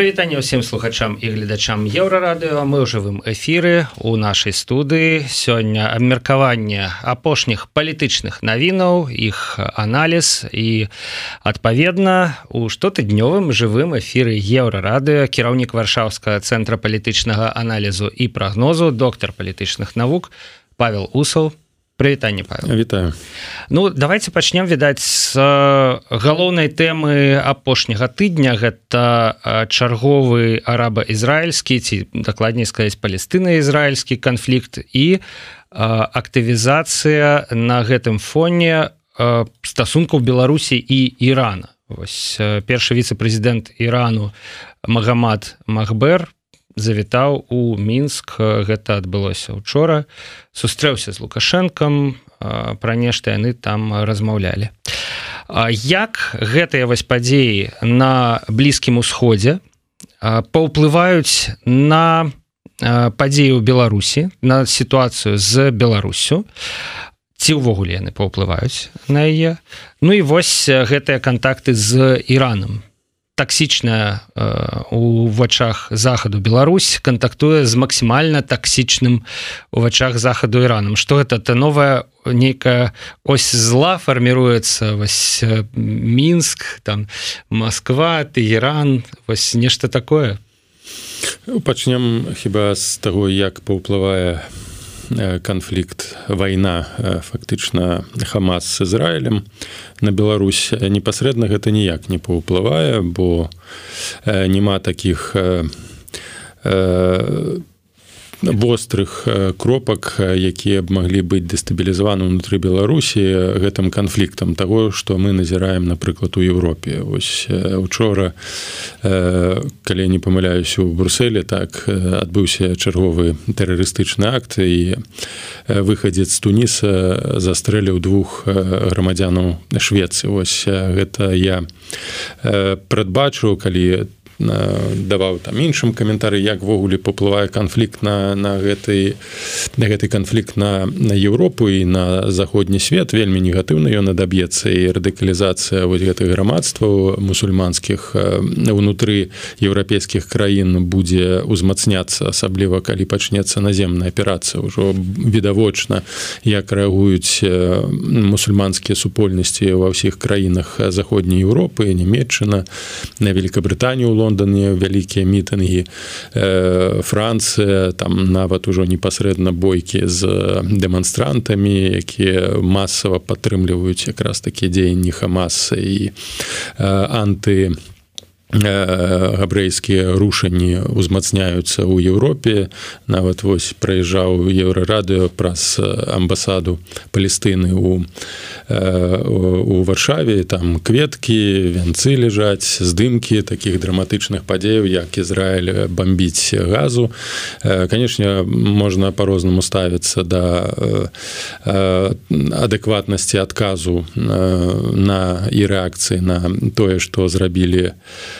прывітанне ўсім слухачам і гледачам еўрарадыо мы ў жывым эфіры у нашай студыі. Сёння абмеркаванне апошніх палітычных навінаў іх аналіз і адпаведна у штотыднёвым жывым эфіры еўрарадыо кіраўнік варшаўскага цэнтра палітычнага аналізу і прагнозу доктар палітычных навук павел усал прывітанне вітаю. Ну давайте пачнем відаць з галоўнай тэмы апошняга тыдня. Гэта чарговы араба-ізраільскі ці дакладней сказаць палестына-ізраільскі канфлікт і актывізацыя на гэтым фоне стасункаў Беларусі і Ірана. Вось першы віцэ-прэзідэнт Ірану Магамад Махбер завітаў у мінск. Гэта адбылося учора. Сустрэўся з лукашэнкам пра нешта яны там размаўлялі. Як гэтыя вось падзеі на блізкім усходзе паўплываюць на падзею беларусі на сітуацыю з беларусю? Ці ўвогуле яны паўплываюць на яе? Ну і вось гэтыя кантакты з іраном таксічная э, у вачах захаду Беларусь кантактуе з максімальна таксічным у вачах захаду іраном что гэта то новая нейкая ось зла фарміруецца вось мінск там Москва Тегеран вось нешта такое. Пачнем хіба з таго як паўплывае канфлікт вайна фактычна хамас з Ізраілем на Беларусь. Непасрэдна гэта ніяк не паўплывае бо няма таких вострых кропак якія б маглі быць дэстабілізаваны ўнутры беларусі гэтым канфліктам того что мы назіраем напрыклад у Еўропе. Ось учора калі не памыляюсь у брусселе так адбыўся чарговы тэрарыстычны акт і выхадзец туніса застрэліў двух грамадзянаў Швецы ось гэта я прадбачу калі там даваў там іншым каментары яквогуле паплывае канфлікт на на гэтай на гэты канфлікт на на Еўропу і на заходні свет. Вельмі негатыўна ён адаб'ецца і радыкалізацыя вось гэтых грамадстваў мусульманскіх унутры еўрапейскіх краін будзе ўзмацняцца асабліва калі пачнецца наземная аперацыя. Ўжо відавочна як рэагуюць мусульманскія супольнасці ва ўсіх краінах заходняй Еўропы нямметчына на Великабрытанію Лон лондоне вялікія мітынгі э, францыя там нават ужо непасрэдна бойкі з дэманстрантамі якія масава падтрымліваюць якраз такія дзеянні хамасы і э, анты габрэйскія рушанні ўзмацняюцца ў Еўропе. Нават вось праязджаў еўрарадыо праз амбасаду палістыны у у варшаве. Там кветкі вянцы ляжаць здымкі таких драматычных падзеяў як Ізраіль бомбіць газу. Канешне можна по-рознаму ставіцца да адэкватнасці адказу на і рэакцыі на тое што зрабілі по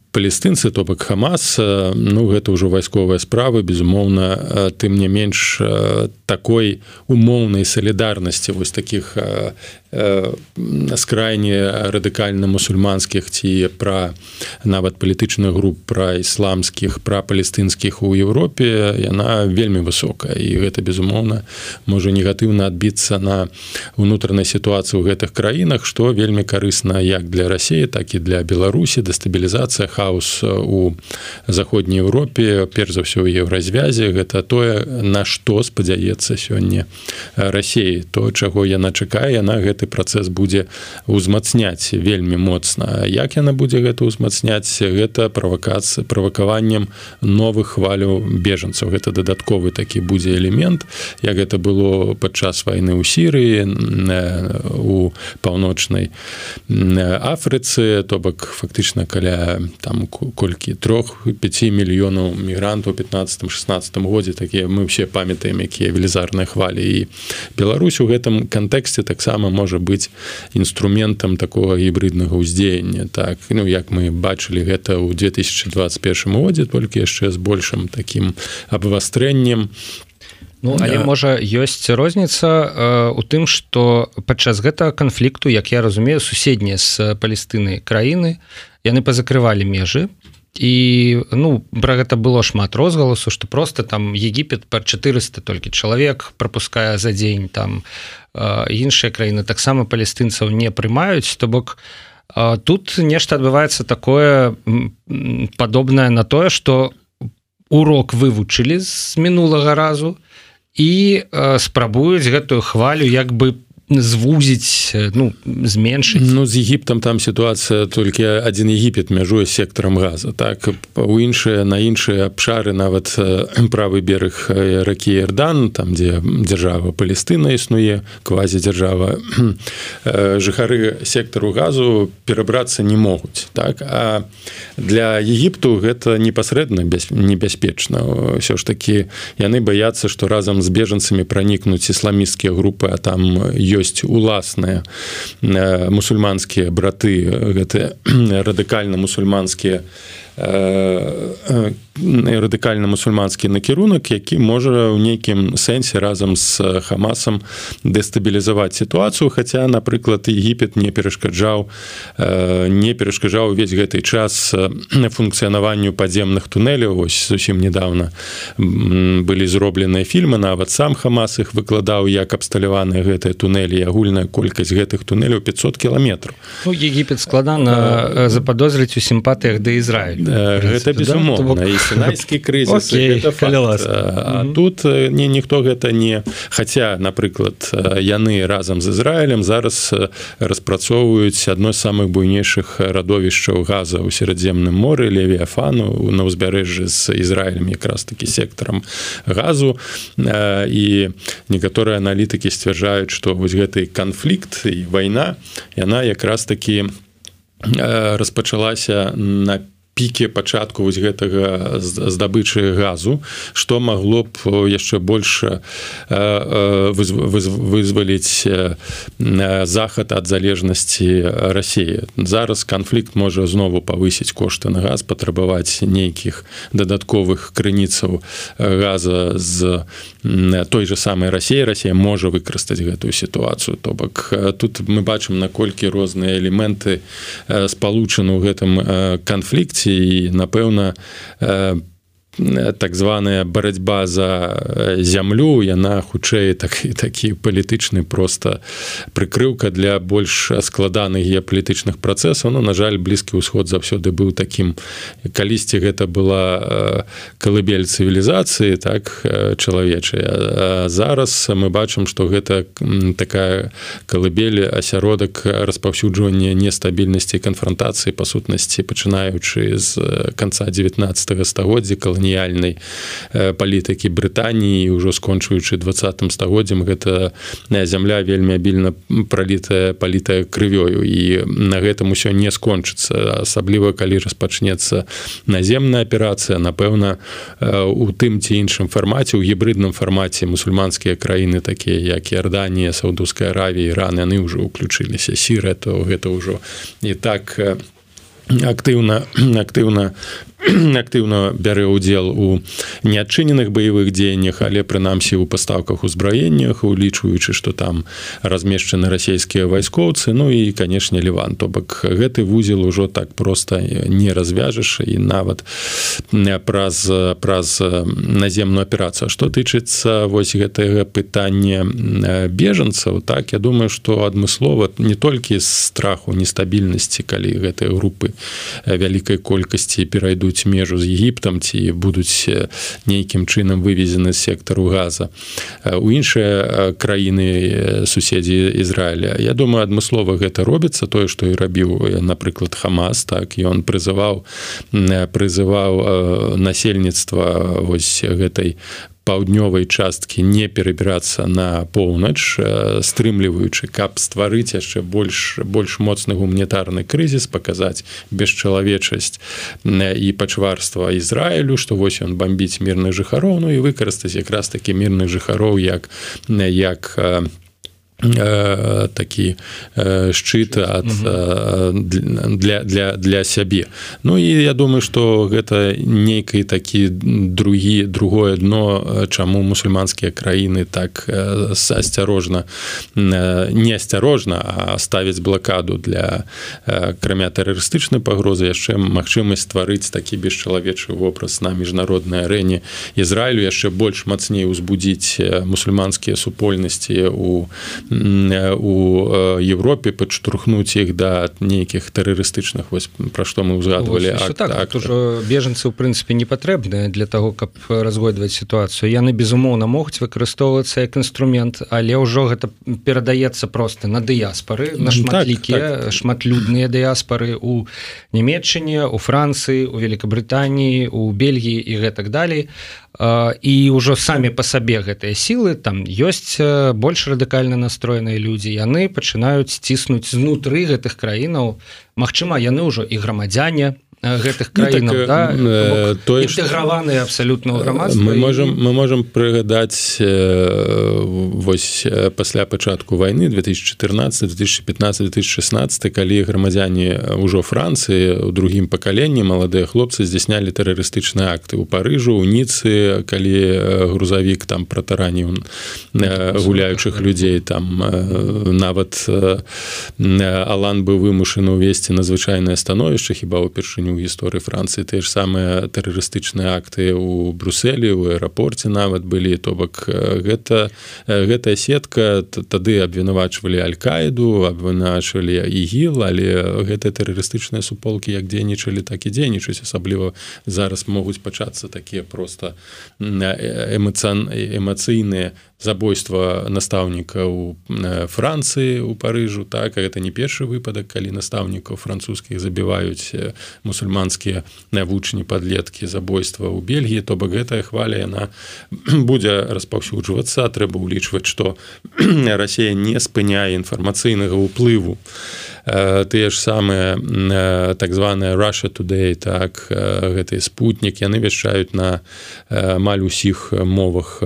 палестынцы то бок хамас ну гэта ўжо вайсковыя справы безумоўна тым не менш такой умоўнай салідарнасці вось таких з крайне радыкальна мусульманскіх ці пра нават палітычных груп пра ісламскіх пра палестынскіх у Еўропе яна вельмі высокая. І гэта безумоўна можа негатыўна адбіцца на унутранай сітуацыі ў гэтых краінах што вельмі карысна як для рассіі так і для беларусі дэстабілізацыя хаос у заходняй Еўропе перш за ўсё еўразвязе гэта тое на што спадзяецца сёння рассеі то чаго яна чакае яна гэты працэс будзе ўзмацняць вельмі моцна. Як яна будзе гэта ўзмацняць гэта правакацыя правакаваннем новых хваляў бежанцаў. Гэта дадатковы такі будзе элемент як гэта было падчас вайны ў сірыі у паўночнай афрыцы. То бок фактычна каля там колькі трох 5 мільёнаў мігрантаў 15 16 годзе такія мы все памятаем якія велізарныя хвалі і Беларусь у гэтым кантэксце таксама можа быць інструментам такого гібриднага ўздзеяння так ну як мы бачылі гэта ў 2021 годзе толькі яшчэ з большим таким абвастрэннем Ну, але да. можа ёсць розніца э, у тым што падчас гэтага канфлікту як я разумею суседнія з палестынай краіны яны пазакрывалі межы. І ну про гэта было шмат розгаласу что просто там Егіпет по 400 толькі чалавек пропускае за дзень там іншыя краіны таксама палестынцаў не прымаюць. То бок тут нешта адбываецца такое падобнае на тое что урок вывучылі з мінулага разу і спрабуюць гэтую хвалю як бы по звузіць ну зменшыць. Ну з егіптам там сітуацыя толькі адзін егіпет мяжуе сектарам газа так? У іншыя на іншыя абшары нават правы бераг ракі эрдан там дзе дзяржава палестына існуе квазі дзяржава жыхары сектару газу перабрацца не могуць так? А для егіпту гэта непасрэдна без небяспечна. Ўсё ж такі яны баяцца што разам з бежанцамі пранікнуць ісламісцкія групы а там ёсць ёсць уласныя э, мусульманскія браты гэтыя радыкальна мусульманскія Э, э, радыкальна мусульманскі накірунак які можа ў нейкім сэнсе разам з хамасам дэстабілізаваць сітуацыю хаця напрыклад егіпет не перашкаджаў э, не перашкаджаў увесь гэты час функцыянаванню падземных туннеляў ось зусім недавно былі зробленыя фільмы нават сам хамас іх выкладаў як абсталяваныя гэтыя туннелі агульная колькасць гэтых туннеляў 500 кіламетраў ну, егіпет складана заподозрыць у сімпатыях да Ізраіль гэта безумоўна і сенайскі крызіс тут не ніхто гэта не хаця напрыклад яны разам з Ізраілем зараз распрацоўваюць адно з самых буйнейшых радовішчаў газа ў серадземным моры левіафану на ўзбярэжжы з Ізраілем якраз такі сектарам газу. І некаторыя аналітыкі сцвярджаюць што вось гэты канфлікт і вайна яна якраз такі распачалася на піке пачатку вось гэтага здабычы газу што магло б яшчэ больш вызваліць захад ад залежнасці рассіі зараз канфлікт можа знову павысіць кошты на газ патрабаваць нейкіх дадатковых крыніцаў газа з той же самай рассіі Росія можа выкарыстаць гэтую сітуацыю. То бок тут мы бачым наколькі розныя элементы спалучаны ў гэтым канфлікце і напэўна так званая барацьба за зямлю яна хутчэй так такі палітычны просто прыкрыўка для больш складаных геапалітычных працэсаў Ну на жаль блізкі ўсход заўсёды быў такім калісьці гэта была калыбель цывілізацыі так чалавечая зараз мы бачым што гэта такая калыбель асяродак распаўсюджвання нестабільнасці канфронтацыі па сутнасці пачынаючы з конца 19 стагоддзя калі каланіяльнай э, палітыкі брытаніі. Ўжо скончваючы двадцатым стагоддзям гэта э, зямля вельмі абільна пралітая палітая крывёю. І на гэтым усё не скончыцца. Асабліва калі распачнецца наземная аперацыя напэўна э, у тым ці іншым фармаце у гібридным фармаце мусульманскія краіны такія як Іорданія саудуская аравія раны яны ўжо уключыліся сіры то гэта ўжо і так актыўна актыўна актыўна бярэ ўдзел у неадчыненых баявых дзеяннях але прынамсі ў пастаўках узбраеннях улічваючы што там размешчаны расійскія вайскоўцы Ну і канешне ліван то бок гэты вузел ужо так просто не развяжаш і нават праз праз наземную аперацыю. Што тычыцца вось гэтага пытання бежанцаў так я думаю што адмыслова не толькі з страху нестабільнасці калі гэтыя групы вялікай колькасці перайдуць перайдуць межу з егіптам ці будуць нейкім чынам вывезены сектару газа. У іншыя краіны суседзі Ізраіля. Я думаю адмыслова гэта робіцца. Тое што і рабіў напрыклад хамас так ён прызываў прызываў насельніцтва вось гэтай паўднёвай часткі не перабірацца на поўнач стрымліваючы каб стварыць яшчэ больш больш моцны гуманітарны крызіс паказаць бесчалавечасць і пачварства Ізраілю што вось ён бомбіць мірных жыхароў ну і выкарыстаць якраз такі мірных жыхароў як як Э, такі э, шчыт ад э, для для для сябе. Ну і я думаю что гэта нейкай такі другі другое дно чаму мусульманскія краіны так асцярожна не асцярожна а ставіць блакаду для крамя тэрарыстычнай пагрозы яшчэ магчымасць стварыць такі бесчалавечы вобраз на міжнароднай арэне Ізраілю яшчэ больш мацней узбудзіць мусульманскія супольнасці у у Европе падштурхнуць іх да нейкіх тэрарыстычных вось пра што мы ўзгадвалі так, так, ужо бежанцы ў прынцыпе не патрэбныя для того каб разгойдваць сітуацыю яны безумоўна могуць выкарыстоўвацца як інструмент але ўжо гэта перадаецца просто на дыяспары на шматлікія так, так. шматлюдныя дыяспары у нямецчыне у францыі у великкабрытаніі у бельгіі і гэтак далей і ўжо самі па сабе гэтыя сілы там ёсць больш радыкальна настроеныя людзі яны пачынаюць сціснуць знутры гэтых краінаў Магчыма яны ўжо і грамадзяне гэтых краінаў ну, так, да? то інтэграваны абсалютна грамадства мы можем мы можем прыгадаць вось пасля пачатку войны 2014 2015 2016 калі грамадзяне ўжо францыі у другім пакаленні маладыя хлопцы здзяйснялі тэрарыстычныя акты ў парыжу у ніцы калі грузавік там пратараніў гуляючых людзей там нават алан быў вымушаны ўвесці надзвычайнае становішча хіба ўпершыню у гісторыі францыі тыя ж самыя тэрарыстычныя акты у бруселі у аэрапорце нават былі то бок гэта гэтая сетка тады абвінавачвалі алькаіду абвінавачвалі ігіл але гэтыя тэрарыстычныя суполкі як дзейнічалі так і дзейнічаюць. Асабліва зараз могуць пачацца такія просто эмацыян эмацыйныя забойства настаўніка у францыі у парыжу так? Гэта не першы выпадак калі настаўнікаў французскіх забіваюць мусульманскія навучні подлеткі забойства ў бельгіі то бок гэтая хваля яна будзе распаўсюджвацца. Трэба ўлічваць што Расія не спыняе інфармацыйнага ўплыву тыя ж самыя так званая Russia today так гэты спутнік яны вяшчаюць на амаль усіх мовах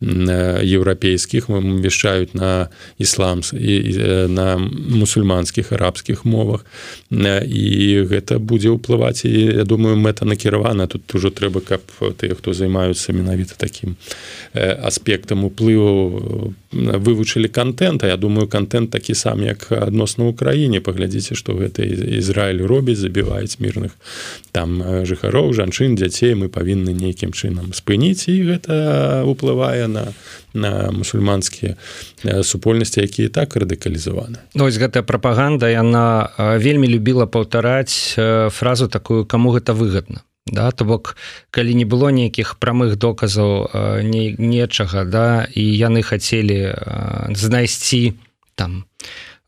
еўрапейскіх вяшчаюць на ісламс і на мусульманскіх арабскіх мовах. І гэта будзе ўплываць і я думаю мэта накіравана. Тут ужо трэба каб тыя хто займаюцца менавіта такім аспектам уплыву вывучылі контента Я думаю контент такі сам як адносна Украіне паглядзіце што гэта Ізраіль робіць забіваюць мірных там жыхароў жанчын дзяцей. Мы павінны нейкім чынам спыніць і гэта уплывае на на мусульманскія супольнасці якія так радыкалізаваны. Ну, ось гэтая прапаганда яна вельмі любіла паўтараць фразу такую кому гэта выгодна да то бок калі не было нейкіх прамых доказаў не нечага да і яны хацелі знайсці там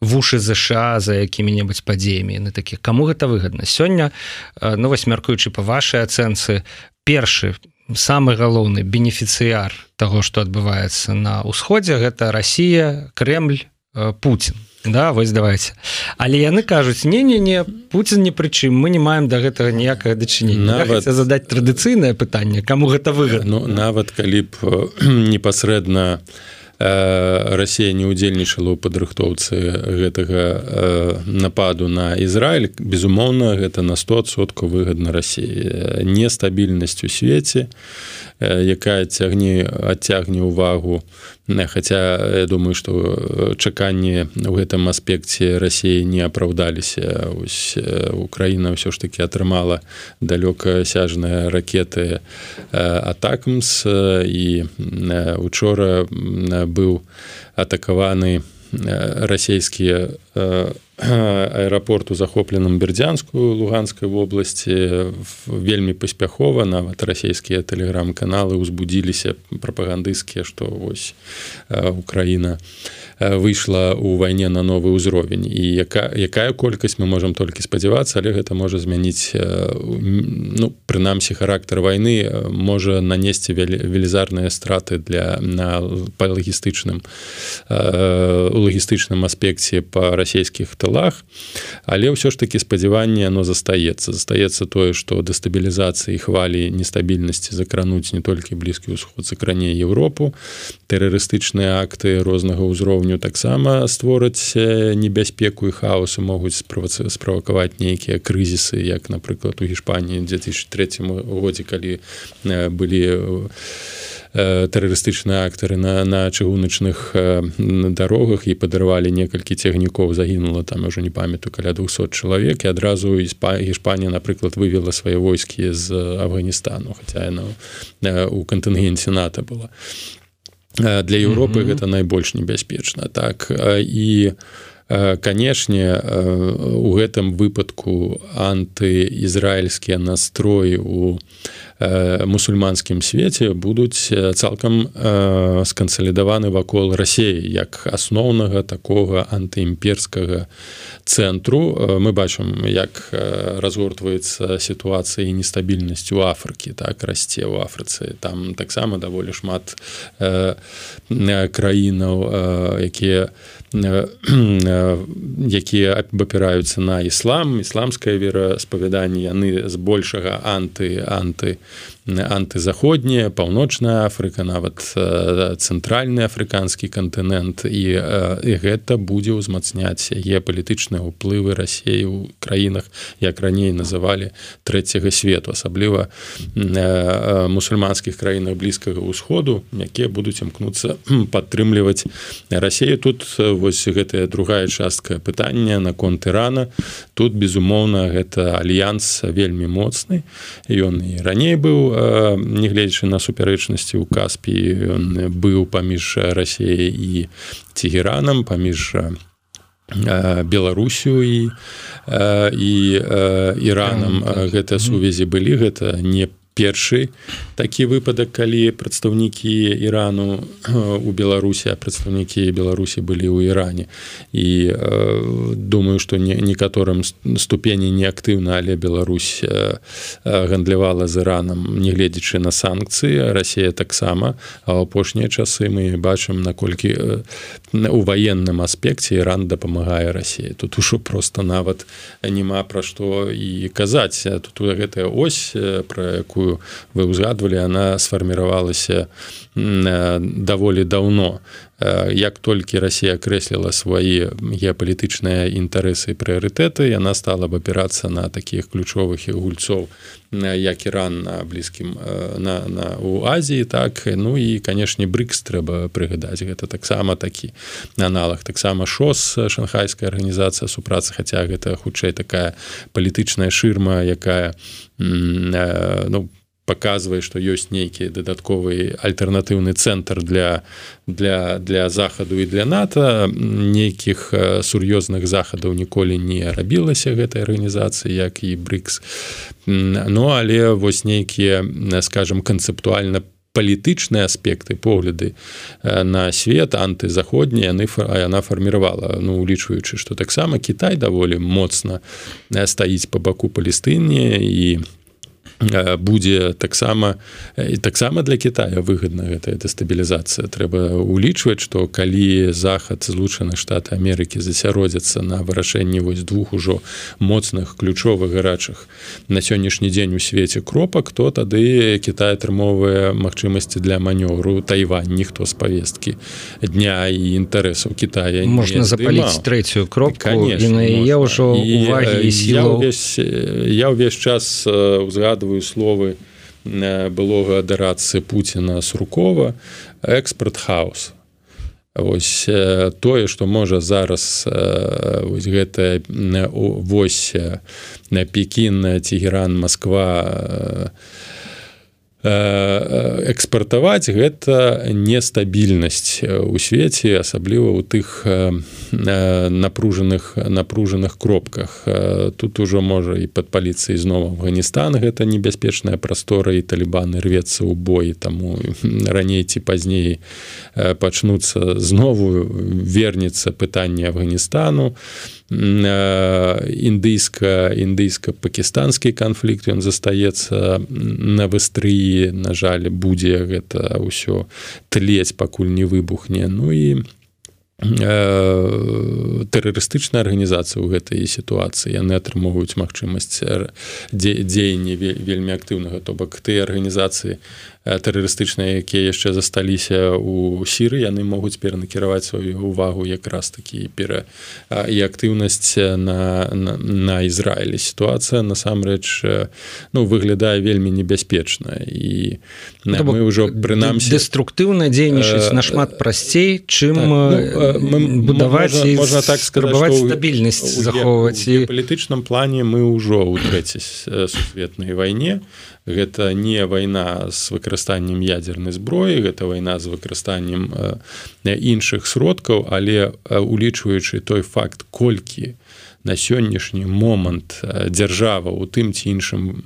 вушы ЗША за якімі-небудзь падзеямі. На такіх кому гэта выгодна сёння ну вось мяркуючы по вашай ацэнцы першы самы галоўны бенефіцыяр того что адбываецца на ўсходзе гэта Росія Кремль Путін да вось давайте але яны кажуць не не не Путін не прычым мы не маем до да гэтага ніякае дачынення нават задать традыцыйнае пытанне кому гэта выгодно ну, нават калі б непасрэдна Расія не ўдзельнічала ў падрыхтоўцы гэтага нападу на Ізраіль. Безумоўна гэта на 100сотку выгадна рассіі нестабільнасць у свеце якая цягне адцягне ўвагу. Хаця я думаю, што чаканні ў гэтым аспекце рассіі не апраўдаліся. Украіна ўсё ж такі атрымала далёка сяжныя ракеты атакамс і учора быў атакаваны расійскія аэрапорт у захопленым бердзянскую луганскай вобласці вельмі паспяхова нават расійскія тэлеграм-каналы ўзбудзіліся прапагандысцкія што вось Украіна выйшла ў вайне на новы ўзровень і яка, якая колькасць мы можемм толькі спадзявацца але гэта можа змяніць ну прынамсі характар вайны можа нанесці велізарныя страты для на па лагістычным у лагістычным аспекце па расійскіх тылах. Але ўсё ж таки спадзяванне оно застаецца. Застаецца тое что дэстабілізацыі хвалі нестабільнасці закрануць не толькі блізкі ўсход закраней Европу тэрарыстычныя акты рознага ўзроўню таксама створаць небяспеку і хаосу могуць справацы справакаваць нейкія крызісы як напрыклад у Гішпаніі 2003 годзе калі былі тэрарыстычныя актары на на чыгуначных дарогах і падарвалі некалькі цягнікоў загінула там ўжо не памятаю каля 200 чалавек і адразу іспа Гішпанія напрыклад вывела свае войскі з Афганістану хаця яна у кантынгенце нато была для Еўропы mm -hmm. гэта найбольш небяспечна так і канешне у гэтым выпадку антыізраільскія настроі у мусульманскім свеце будуць цалкам скансалідаваны вакол рассеі як асноўнага такога антыімперскага цэнтру. Мы бачым як разгортваецца сітуацыя нестабільнасць у Афрыкі так расце ў Афрыцы. Там таксама даволі шмат краінаў якія якія абапіраюцца на іслам ісламскае вераспавяданне яны збольшага анты анты антызаходняя паўночная Афрыка нават цэнтральны афрыканскі кантынент. І, і гэта будзе ўзмацняць яе палітычныя ўплывы рассеі ў краінах як раней называлі трэцяга свету асабліва мусульманскіх краінах блізкага ўсходу якія будуць імкнуцца падтрымліваць рассею тут вось гэтая другая частка пытання наконт ірана. Тут безумоўна гэта альянс вельмі моцны. Ён і раней быў нягледзячы на супярэчнасці ў каспі ён быў паміж рассеяй і цегеранам паміж беларусю і і іранам. Гэтыя сувязі былі гэта не першы такі выпадак калі прадстаўнікі ірану у беларусі а прадстаўнікі беларусі былі ў іране. І э, думаю што не некаторым ступені неактыўна але Беларусь э, гандлявала з іранам нягледзячы на санкцыі Росія таксама. А апошнія часы мы бачым наколькі э, у ваенным аспекце Іран дапамагае Росіі тут ужо просто нават няма пра што і казаць. Тут гэтая ось пра якую якую вы ўзгадвалі она сфарміравалася даволі даўно як толькі Росія крэсліла свае геапалітычныя інтарэсы і прыярытэты яна стала б апірацца на такіх ключовых гульцоў як іран на блізкім на, на у Азіі так. Ну і канешне брыкс трэба прыгадаць. Гэта таксама такі аналаг. Таксама шос шанхайская арганізацыя супрацы хаця гэта хутчэй такая палітычная шырма якая ну по показывае что ёсць нейкі дадатковы альтэрнатыўны цэнтр для для для захаду і для нато. Нейкіх сур'ёзных захадаў ніколі не рабілася гэтай арганізацыі як і брикс. Ну але вось нейкія скажем канцэптуальна палітычныя аспекты погляды на свет антызаходні яны яна фарміравала ну улічваючы что таксама Кітай даволі моцна стаіць по баку палістыне і у будзе таксама і таксама для Китая выгодна гэтая дэстабілізацыя трэба улічваць што калі захад злучаны штаты Амерыкі засяродзяцца на вырашэнні вось двух ужо моцных ключовых гарачых на сённяшні дзень у свеце кропак то тады Кітай атрымоўвае магчымасці для манёвру Тайвань. Ніхто з павесткі дня і інтарэсаў Китая можна запаліць трэцюю кропку я ўжо я ўвесь я ўвесь час узгадываю згадваю словы э, былога адарацы Пуціна суркова экспорт хаос Вось э, тое што можа зараз э, гэта вось на пекін цігеран Москва экспартаваць гэта нестабільнасць у свеце асабліва ў тых напружаных напружаных кропках. Тут ужо можа і пад паліцыяй зноў Афганістан гэта небяспечная прастора і талібаны рвецца ў бой таму раней ці пазней пачнуцца знову вернецца пытанне Афганістану індыйска індыйска-пакістанскі канфлікт ён застаецца на выстрыі на жаль будзе гэта ўсё тлець пакуль не выбухне. Ну і тэрарыстычная арганізацыя ў гэтай сітуацыі яны атрымоўваюць магчымасць дзеяння вельмі актыўнага. То бок ты арганізацыі тэрарыстычныя якія яшчэ засталіся у сіры яны могуць перанакіраваць сваю увагу якраз такі пера і актыўнасць на, на, на Ізраілі сітуацыя насамрэч ну выглядае вельмі небяспечна і ну, мы ўжо прынамсі деструктыўна дзейнічаць нашмат прасцей чым ну, мы будаваць можна, можна так спрабаваць стабільнасць захоўваць і палітычным плане мы ўжо ў трэцяй сусветнай вайне гэта не вайна з выкарыстаннем ядзернай зброі гэта вайна з выкарыстаннем іншых сродкаў але улічваючы той факт колькі на сённяшні момант дзяржава у тым ці іншым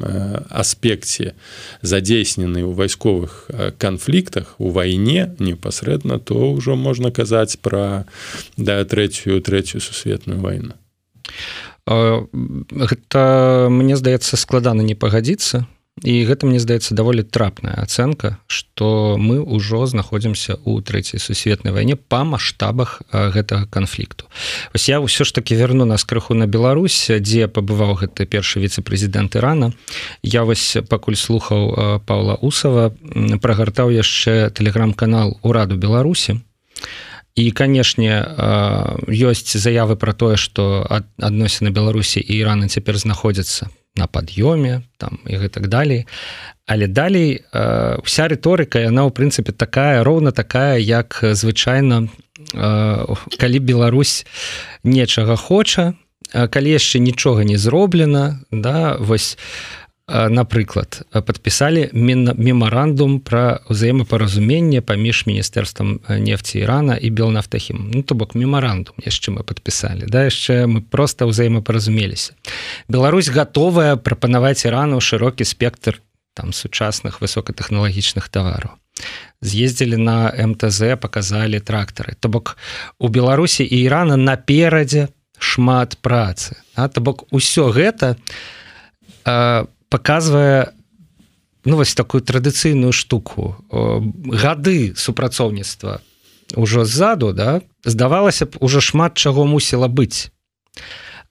аспекце задзейснены ў вайсковых канфліктах у вайне непасрэдна то ўжо можна казаць пра да трэцюю трэцюю сусветную вайну. Гэта мне здаецца складана не пагадзіцца і гэта мне здаецца даволі трапная ацэнка что мы ўжо знаходзімся у трэцяй сусветнай вайне па маштабах гэтага канфлікту. Вось я ўсё ж таки верну нас крыху на Беларусь дзе пабываў гэты першы віцэ-прэзідэнт Ірана. Я вось пакуль слухаў Павла усава прагартаў яшчэ телеграм-канал ураду Беларусі і канешне ёсць заявы про тое что адносіны Беларусі і Ірана цяпер знаходзяцца на пад'ёме там і гэтак далей. Але далей э, вся рыторыка яна ў прынцыпе такая роўна такая як звычайна э, калі Беларусь нечага хоча калі яшчэ нічога не зроблена да вось напрыклад подпісалі мемарандум про ўзаемапаразуменне паміж міністэрствам нефці Ірана і белнафтахім ну то бок мемарандум яшчэ мы подпісалі да яшчэ мы просто ўзаемапаразумеліся Беларусь готовая прапанаваць Ірану шырокі спектр там сучасных высокатэхналагічных тавараў з'ездзілі на МТЗ показалі трактары то бок у Беларусі і Ірана наперадзе шмат працы а то бок усё гэта по показывае ну вось такую традыцыйную штуку. Гады супрацоўніцтва ўжо ззаду да? Здавалася б уже шмат чаго мусіла быць.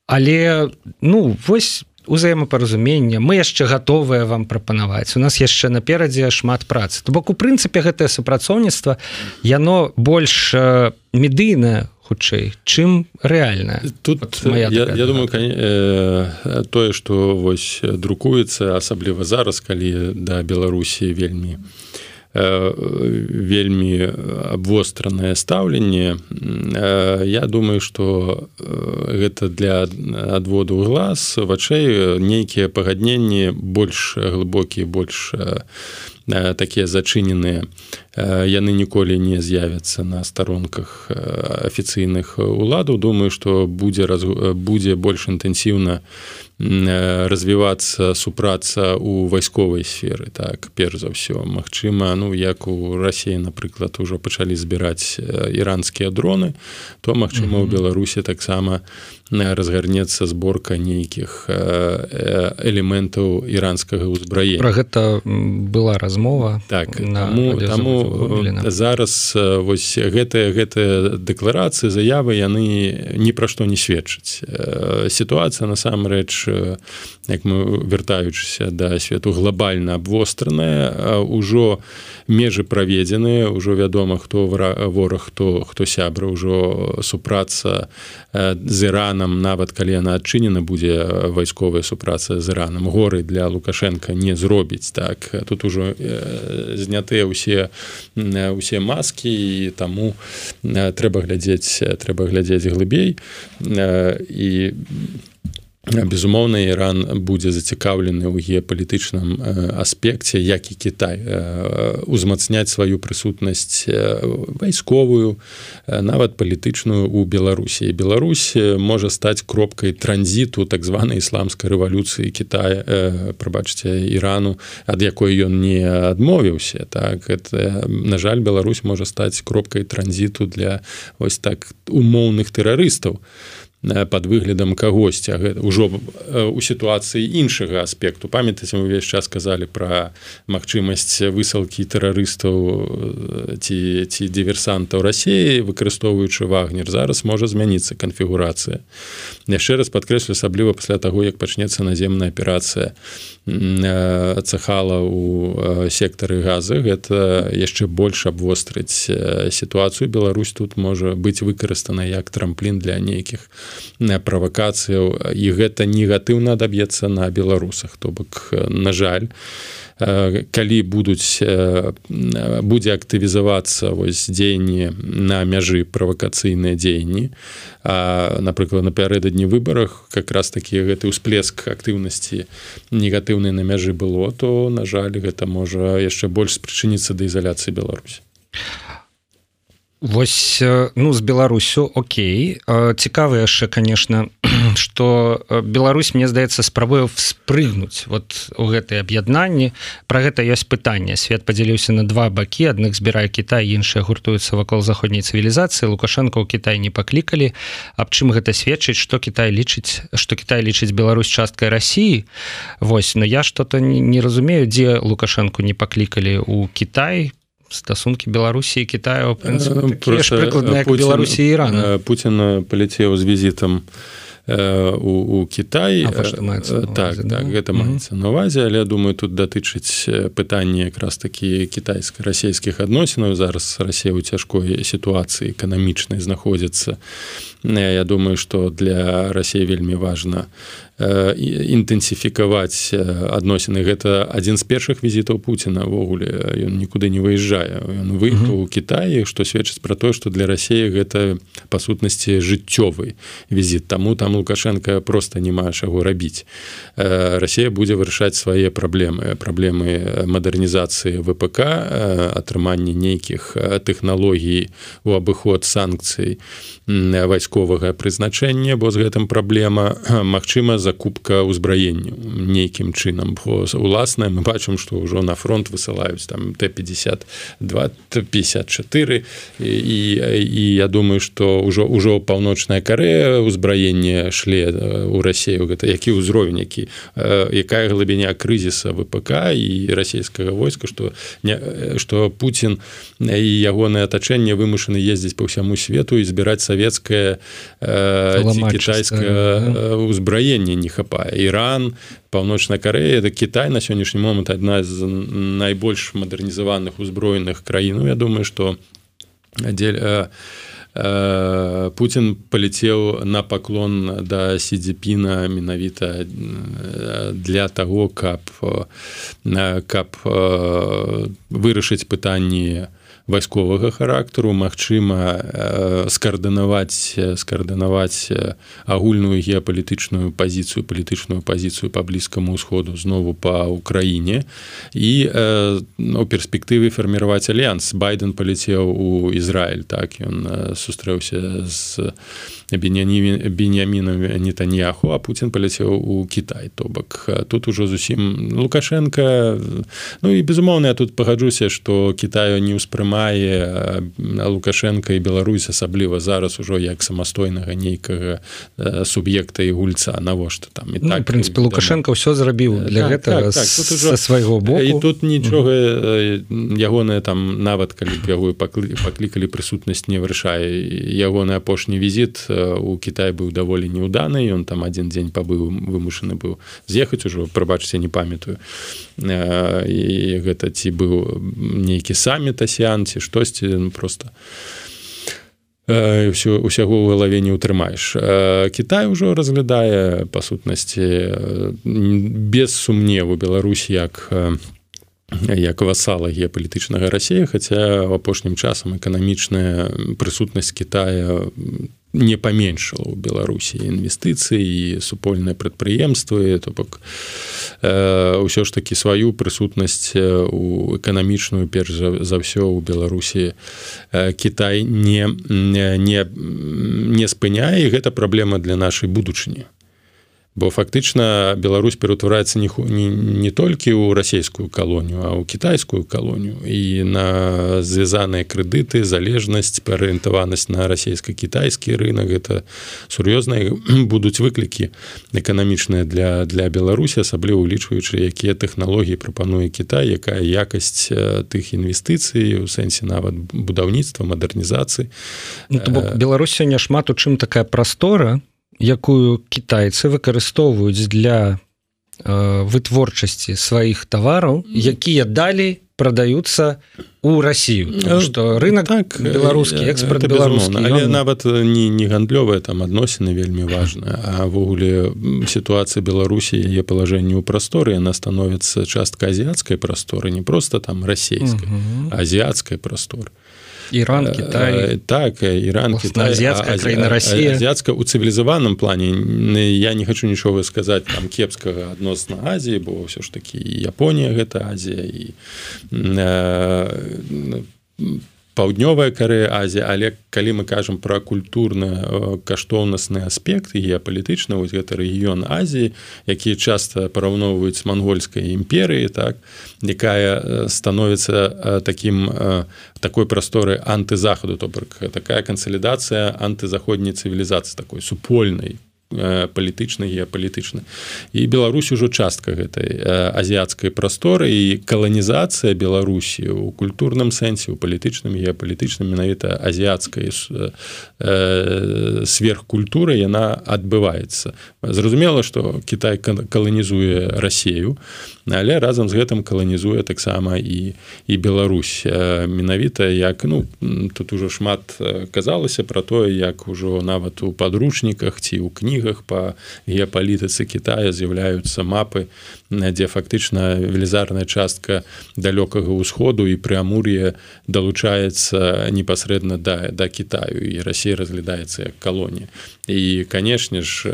Але ну вось узаемапаразумення мы яшчэ готовыя вам прапанаваць. У нас яшчэ наперадзе шмат працы. То бок у прынцыпе гэтае супрацоўніцтва яно больш медыйнае хутчэй. Чым рэальна? Тут моя я, я думаю кон... э, тое что вось друкуецца асабліва зараз калі да беларусі вельмі э, вельмі абвостранае стаўленне. Э, я думаю что э, гэта для адводу глаз вачэй нейкія пагадненні больш глыбокія больш э, такія зачыненыя яны ніколі не з'явяцца на старонках афіцыйных уладаў. Думаю што будзе раз будзе больш інтэнсіўна развівацца супраца у вайсковай сферы. Так перш за ўсё Мачыма ну як у рассіі напрыклад ужо пачалі збіраць іранскія дроны то магчыма у беларусі таксама разгарнецца зборка нейкіх элементаў іранскага ўзбраення. Про гэта была размова так таму, таму зараз вось гэтыя гэтыя дэкларацыі заявы яны ні пра што не сведчаць. Сітуацыя насамрэч як мы вяртаючыся да свету глобальна абвостраная ўжо межы праведзеныя ўжо вядома хто вораг хто хто сябра ўжо супраца з іран іранам нават калі яна адчынена будзе вайсковая супраца з іранам горы для лукашенко не зробіць так. Тут ужо знятыя ўсе усе маскі і таму трэба глядзець трэба глядзець глыбей. І безумоўна Іран будзе зацікаўлены ў геапалітычным аспекце як і Кітай узмацняць сваю прысутнасць вайсковую нават палітычную у Беларусі. Беларусь можа стаць кропкай транзіту так званай ісламскай рэвалюцыі Китая прабачце Ірану ад якой ён не адмовіўся так? Это, на жаль Беларусь можа стаць кропкай транзіту для ось так умоўных тэрарыстаў под выглядам кагосьці ўжо у сітуацыі іншага аспекту. Памятаце мы увесь час сказалі пра магчымасць высылкі тэрарыстаў ці ці дыверсантаў рассіі выкарыстоўваючы вагнер. Зараз можа змяніцца канфігурацыя. Яшчэ раз падкрэслю асабліва пасля таго як пачнецца наземная аперацыя цехала у сектары газы. Гэта яшчэ больш абвострыць сітуацыю. Беларусь тут можа быць выкарыстана як трамплін для нейкіх правакацыяў і гэта негатыўна адаб'ецца на беларусах. То бок на жаль калі будуць будзе актывізавацца вось дзеянні на мяжы правакацыйныя дзеянні напрыклад напярэдадні выбарах как раз такі гэты ўсплеск актыўнасці негатыўнай на мяжы было то на жаль гэта можа яшчэ больш спрычыніцца да ізаляцыі Беларусь Вось ну з Беларусю Окей. Цікава яшчэ конечно что Беларусь мне здаецца спрабую спрыгнуць вот у гэтай аб'яднанні. Про гэта ёсць пытанне. Свет подзяліўся на два бакі. Адных збірае Кітай іншыя гуртуюцца вакол заходняй цывілізацыі. Лукашенко ў Кітай не паклікалі. Аб чым гэта сведчыць что Кітай лічыць что Кітай лічыць Беларусь часткай Росіі Вось но я что-то не разумею дзе лукашенко не паклікалі у Кітай стасункі беларусі Китаю беларусі Ірана Путін паляцеў з візітам у, у Кітай так, так гэта маецца на увазе але думаю тут датычыць пытанне якраз такі кітайска-расійскіх адносінаў. Зараз Росія ў цяжкой сітуацыі эканамічнай знаходзіцца. Я думаю что для Росіі вельмі важна інтэнсіфікаваць адносіны гэта адзін з першых візітаў Пуціна ввогуле. Ён нікуды не выязджае ён выехаў у Кіаі што сведчыць пра тое што для рассеі гэта па сутнасці жыццёвы візіт таму там лукашенко просто не мае чаго рабіць. Расія будзе вырашаць свае праблемы праблемы мадэрнізацыі ВПК атрыманне нейкіх тэхналогій у абыход санкцый вайсковага прызначэння бо з гэтым праблема Мачыма за закупка ўзбраенню нейкім чынам. Уласна мы бачым што ўжо на фронт высылаюць там т50 254 і, і, і я думаю что ўжо ўжо паўночная карея ўзбраенне шле у рассею гэта які ўзровень які якая глыбіня крызіса ВПК і расійскага войска что не что Путін і ягонае атачэнне вымушаны ездзіць по ўсяму свету і збіраць савецкае кітайскае ўзбраенне не хапае. Іран паўночная Карея да Кітай на сённяшні момант адна з найбольш мадэрнізаваных узброеных краінаў Я думаю что дзель Путін паляцеў на паклон да сідзіпіна менавіта для таго каб каб вырашыць пытанні вайсковага характару. Мачыма э, скаардынаваць скаардынаваць агульную геапалітычную пазіцыю палітычную пазіцыю па блізкаму ўсходу знову па ўкраіне. І у ну, перспектыве фарміраваць альянс. Байден паляцеў у Ізраиль так ён сустрэўся з беняміном нетаньяху а Путін паляцеў у Кітай то бок. Тут ужо зусім лукашенко. Ну і безумоўна я тут пагаджуся что Китаю не ўспрымае лукашенко і Беларусь асабліва зараз ужо як самастойнага нейкага суб'екта і гульца. Навошта там і ну, так прынпе лукашенко ўсё зрабіў для так, гэтага так, так, ужо... свайго боку. і тут нічога ягоная там нават калі яго паклікалі прысутнасць не вырашае. Ягоны апошні візіт у у Кітай быў даволі неуданы ён там один дзень пабыў вымушаны быў з'ехаць ужо прабачце не памятаю. І гэта ці быў нейкі саміт асян ці штосьці ну, просто ўсё усяго ў галаве не ўтрымаеш Кітай ўжо разглядае па сутнасці без сумневу Беларусь як як васала геапалітычнага рассея хаця в апошнім часам эканамічная прысутнасць Китая не паменшала ў беларусі інвестыцыі і супольныя прадпрыемствы то бок ўсё ж такі сваю прысутнасць у эканамічную перш за, за ўсё ў беларусі Кітай не не не спыняе гэта праблема для нашай будучыні бо фактычна Беларусь пераўтвараецца не, не, не толькі ў расійскую калонію а ў кітайскую калонію. І на звязаныя крэдыты залежнасць парыентаванасць на расійска-кітайскі рынок это сур'ёзныя будуць выклікі эканамічныя для для Беларусі асабліва улічваючы якія тэхналогіі прапануе Кітай якая якасць тых інвестыцый у сэнсе нават будаўніцтва мадэрнізацыі. Ну, Беларусь сёння шмат у чым такая прастора якую кітайцы выкарыстоўваюць для э, вытворчасці сваіх тавараў якія далей продаются у Россию. Что рынок так беларускі экспорт беларускі он... нават не не гандлёвая там адносіны вельмі важная авогуле сітуацыя беларусі яе палажэнне ў прасторы она становится частка азіяцкай прасторы не просто там расійскай азіяцкай прасторы Іран Китай. так Іран азіцкая краіна Росія азіцка у цывілізаваным плане. Я не хочу нічога сказаць там кепскага адносна Азіі бо ўсё ж такі Японія гэта Азія і паўднёвая Карея Азія. Але калі мы кажам пра культурна каштоўнасны аспект геапалітычна вось гэта рэгіён Азіі якія часта параўноўваюць мангольскай імперыі так якая становіцца таким такой прасторы антызахаду то бок такая кансалідацыя антызаходняй цывілізацыі такой супольнай палітычна геапалітычна. І Беларусь ужо частка гэтай азіяцкай прасторы і каланізацыя Беларусі у культурным сэнсе у палітычным геапалітычным менавіта азіяцкай сверхкультуры яна адбываецца. Зразумела што Кітай каланізуе рассею але разам з гэтым каланізуе таксама і і Беларусь. Менавіта як ну тут ужо шмат казалася про тое як ужо нават у падручніках ці ў кнігах по геапалітыцы Китая з'яўляюцца мапы дзе фактычна велізарная частка далёкага ўсходу і прыамур'е далучаецца непасрэдна да да Китаю і Росія разглядаецца як калонія. І канешне ж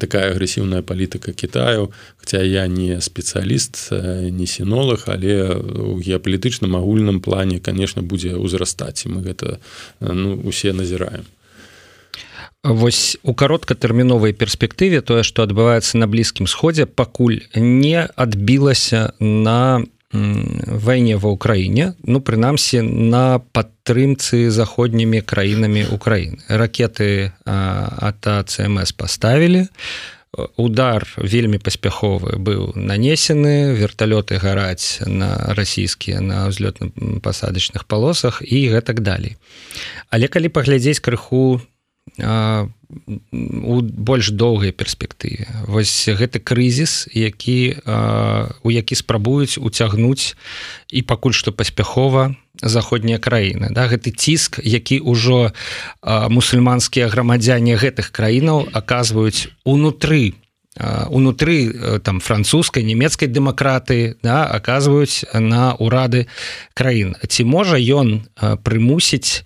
такая агрэсіўная палітыка Китаю хотя я не спецыяліст не сінолог але у геапалітычным агульным плане конечно будзе ўзрастаць і мы гэта ну усе назіраем Вось у кароткатэрміновай перспектыве тое што адбываецца на блізкім сходзе пакуль не адбілася на вайне ва ўкраіне ну прынамсі на падтрымцы заходнімі краінамі Украіны. Ракеты ат цмс поставілі удар вельмі паспяховы быў нанесены. Верталёты гараць на расійскія на ўзлётна-пасадачных палосах і гэтак далей. Але калі паглядзець крыху у больш доўгай перспектыве. Вось гэты крызіс які у які спрабуюць уцягнуць і пакуль што паспяхова заходнія краіны да? Гэты ціск які ўжо мусульманскія грамадзяне гэтых краінаў аказваюць унутры унутры там французскай нямецкай дэмакраты да? Аказваюць на урады краін. Ці можа ён прымусіць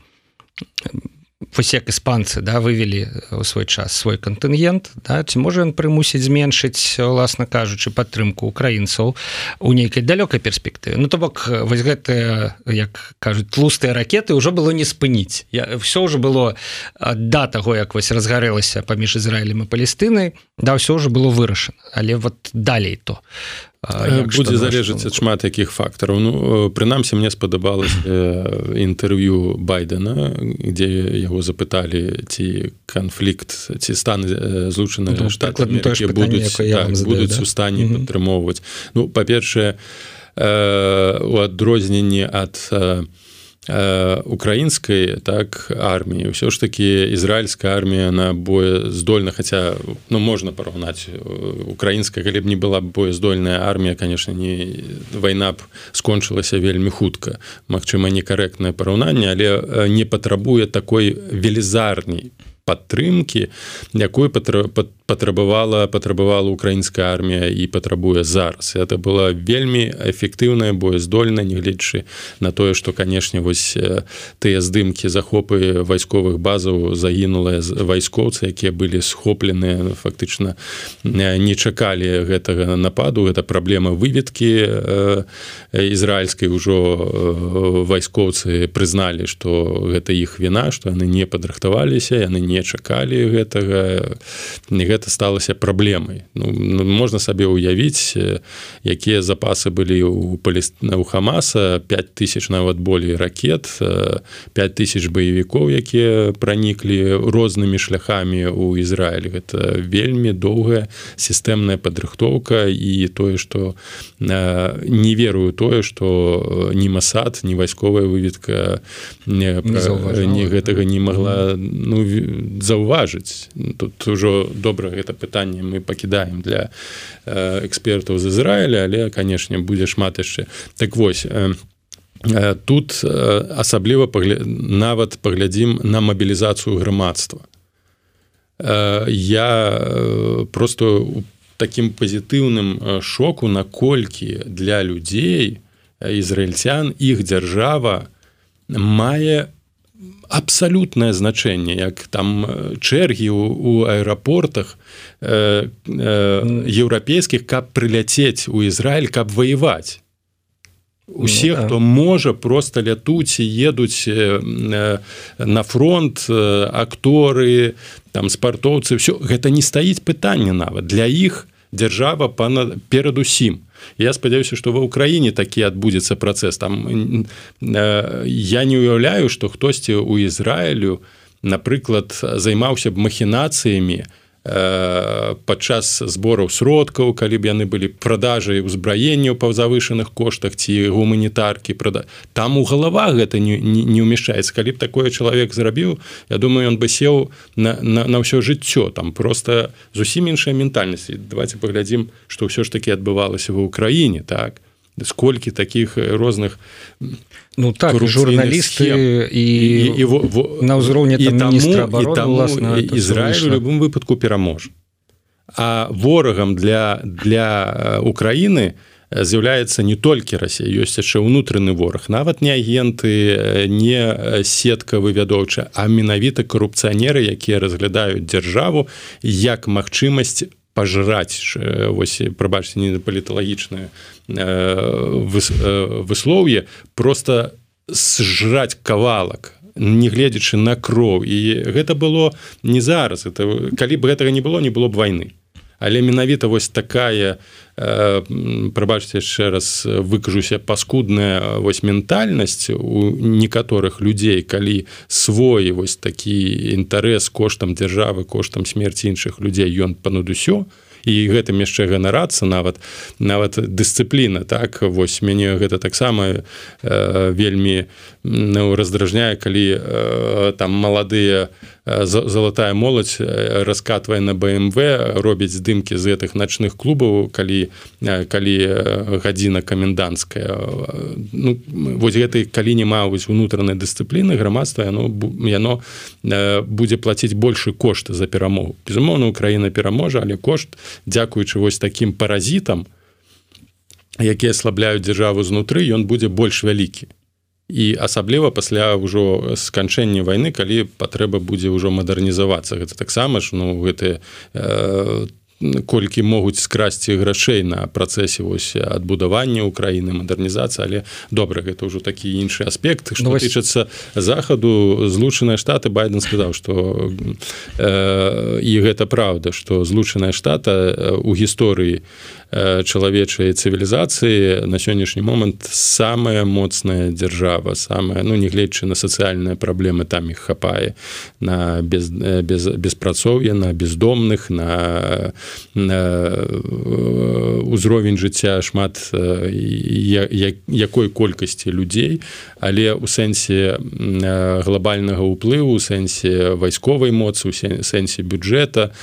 як іспанцы да вывели у свой час свой кантынгент да, ці можа ён прымусіць зменшыць уласна кажучы падтрымку украінцаў у нейкай далёкай перспектыве Ну то бок вось гэтыя як кажуць тлустыя ракеты ўжо было не спыніць. Я все ўжо было да таго як вось разгарэлася паміж Ізраілем і Палестынай да ўсё ўжо было вырашана. Але вот далей то будзе залежыць ад шмат якіх фактараў ну прынамсі мне спадабалось інтэрв'ю байдена дзе яго запыталі ці канфлікт ці стан злучаны ну, штат будуць так, будуць да? у стане падтрымоўваць ну па-першае у адрозненні ад украінскай так арміі ўсё ж такі ізраільская армія на боездольна хаця ну можна параўнаць украінская калі б не была боездольная армія конечно не вайна б скончылася вельмі хутка. Магчыма некарэктнае параўнанне але не патрабуе такой велізарней падтрымки якую патрабавала патрабавала украінская армія і патрабуе зараз. Это была вельмі эфектыўная боездольна нягледзячы на тое что канешне вось тыя здымкі захопы вайсковых базаў загінула вайскоўцы якія былі схоплены фактычна не чакалі гэтага нападу. Это праблема выведкі ізраільскай. Ужо вайскоўцы прызналі что гэта іх віна что яны не падрыхтаваліся яны не чакалі гэтага гэта сталася праблемай ну, ну, можна сабе ўявіць якія запасы былі у палістна у хамаса 5000 нават болей ракет 5000 баевікоў якія праніклі рознымі шляхамі у Ізраіль гэта вельмі доўгая сістэмная падрыхтоўка і тое што не верую тое што ні масад ні вайсковая выведка не, не гэтага не могла ну, заўважыць тут ўжо добра гэта пытанне мы пакідаем для э, экспертаў з Ізраіля але канешне будзе шмат яшчэ так вось э, э, тут асабліва пагля... нават паглядзім на мабілізацыю грамадства. Я просто у таким пазітыўным шоку наколькі для людзей ізраільцян іх дзяржава мае абсалютнае значэнне як там чэргі у, у аэрапортах э, э, еўрапейскіх каб прыляцець у Ізраіль каб ваяваць. Усе ну, хто можа просто лятуць і едуць э, на фронт акторы там спартоўцы все гэта не стаіць пытанне нават. Для іх дзяржава пана перад усім я спадзяюся что ва ўкраіне такі адбудзецца працэс. Там э, я не уяўляю что хтосьці у Ізраілю напрыклад займаўся б махінацыямі Э, падчас збораў сродкаў калі б яны былі продажай узбраенняў па завышаных коштах ці гуманітаркі прада там у галава гэта не, не, не ўмяшчаецца. Калі б такое чалавек зрабіў Я думаю ён бы сеў на, на, на ўсё жыццё. Там просто зусім іншая ментальнасць. Давайте паглядзім што ўсё ж таки адбывалася ва ўкраіне так сколькі таких розных ну так журналісты і, і, і, і на ўзроўні Ізраіль у любым выпадку пераможа а ворагам для для Украіны з'яўляецца не толькі Росія ёсць яшчэ ўнутраны вораг нават не агенты не сетка вывядоўча а менавіта карупцыянеры якія разглядаюць дзяржаву як магчымасць пажраць вось прабачце не паліталагічнае выслоўе просто сжраць кавалак негледзячы на кроў. І гэта было не зараз. Это калі б гэтага не было не было б войны але менавіта вось такая э, прабачце яшчэ раз выкажуся паскудная вось ментальнасць у некаторых людзей калі свой вось такі інтарэс коштам дзяржавы коштам смерці іншых людзей ён пануд усё. І гэтым яшчэ ганарацца нават нават дысцыпліна так? Вось мяне гэта таксама э, вельмі ну, раздражняе калі э, там маладыя э, залатая моладзь э, раскатвае на бмв робіць здымкі з гэтых начных клубаў калі э, калі гадзіна каменданская ну, вось гэтай калі няма вось унутранай дысцыпліны грамадства яно яно будзе плаціць большы кошт за перамогу безумоўна Украіна пераможа але кошт дзякуючы вось таким паразітам якія аслабляюць дзяржаву знутры ён будзе больш вялікі і асабліва пасля ўжо сканчэння войны калі патрэба будзе ўжо мадэрнізавацца. Гэта таксама ж ну гэты э, колькі могуць скрасці грашэй на працэсе вось адбудавання Украіны мадэрнізацыя але добра гэта ўжо такі іншы аспект. Што ну, тычацца захаду злучаныя штаты байден сказаў што э, і гэта праўда што злучаная штата у гісторыі у Э, чалавечай цывілізацыі на сённяшні момант самая моцная дзяржава самая ну нягледзячы на сацыяльныя праблемы там іх хапае на без, э, без, беспрацоўя на бездомных на, на э, узровень жыцця шмат я, я, якой колькасці людзей але у сэнсе глобальнага ўплыву у сэнсе вайсковай моцы у сэнсе бюджэта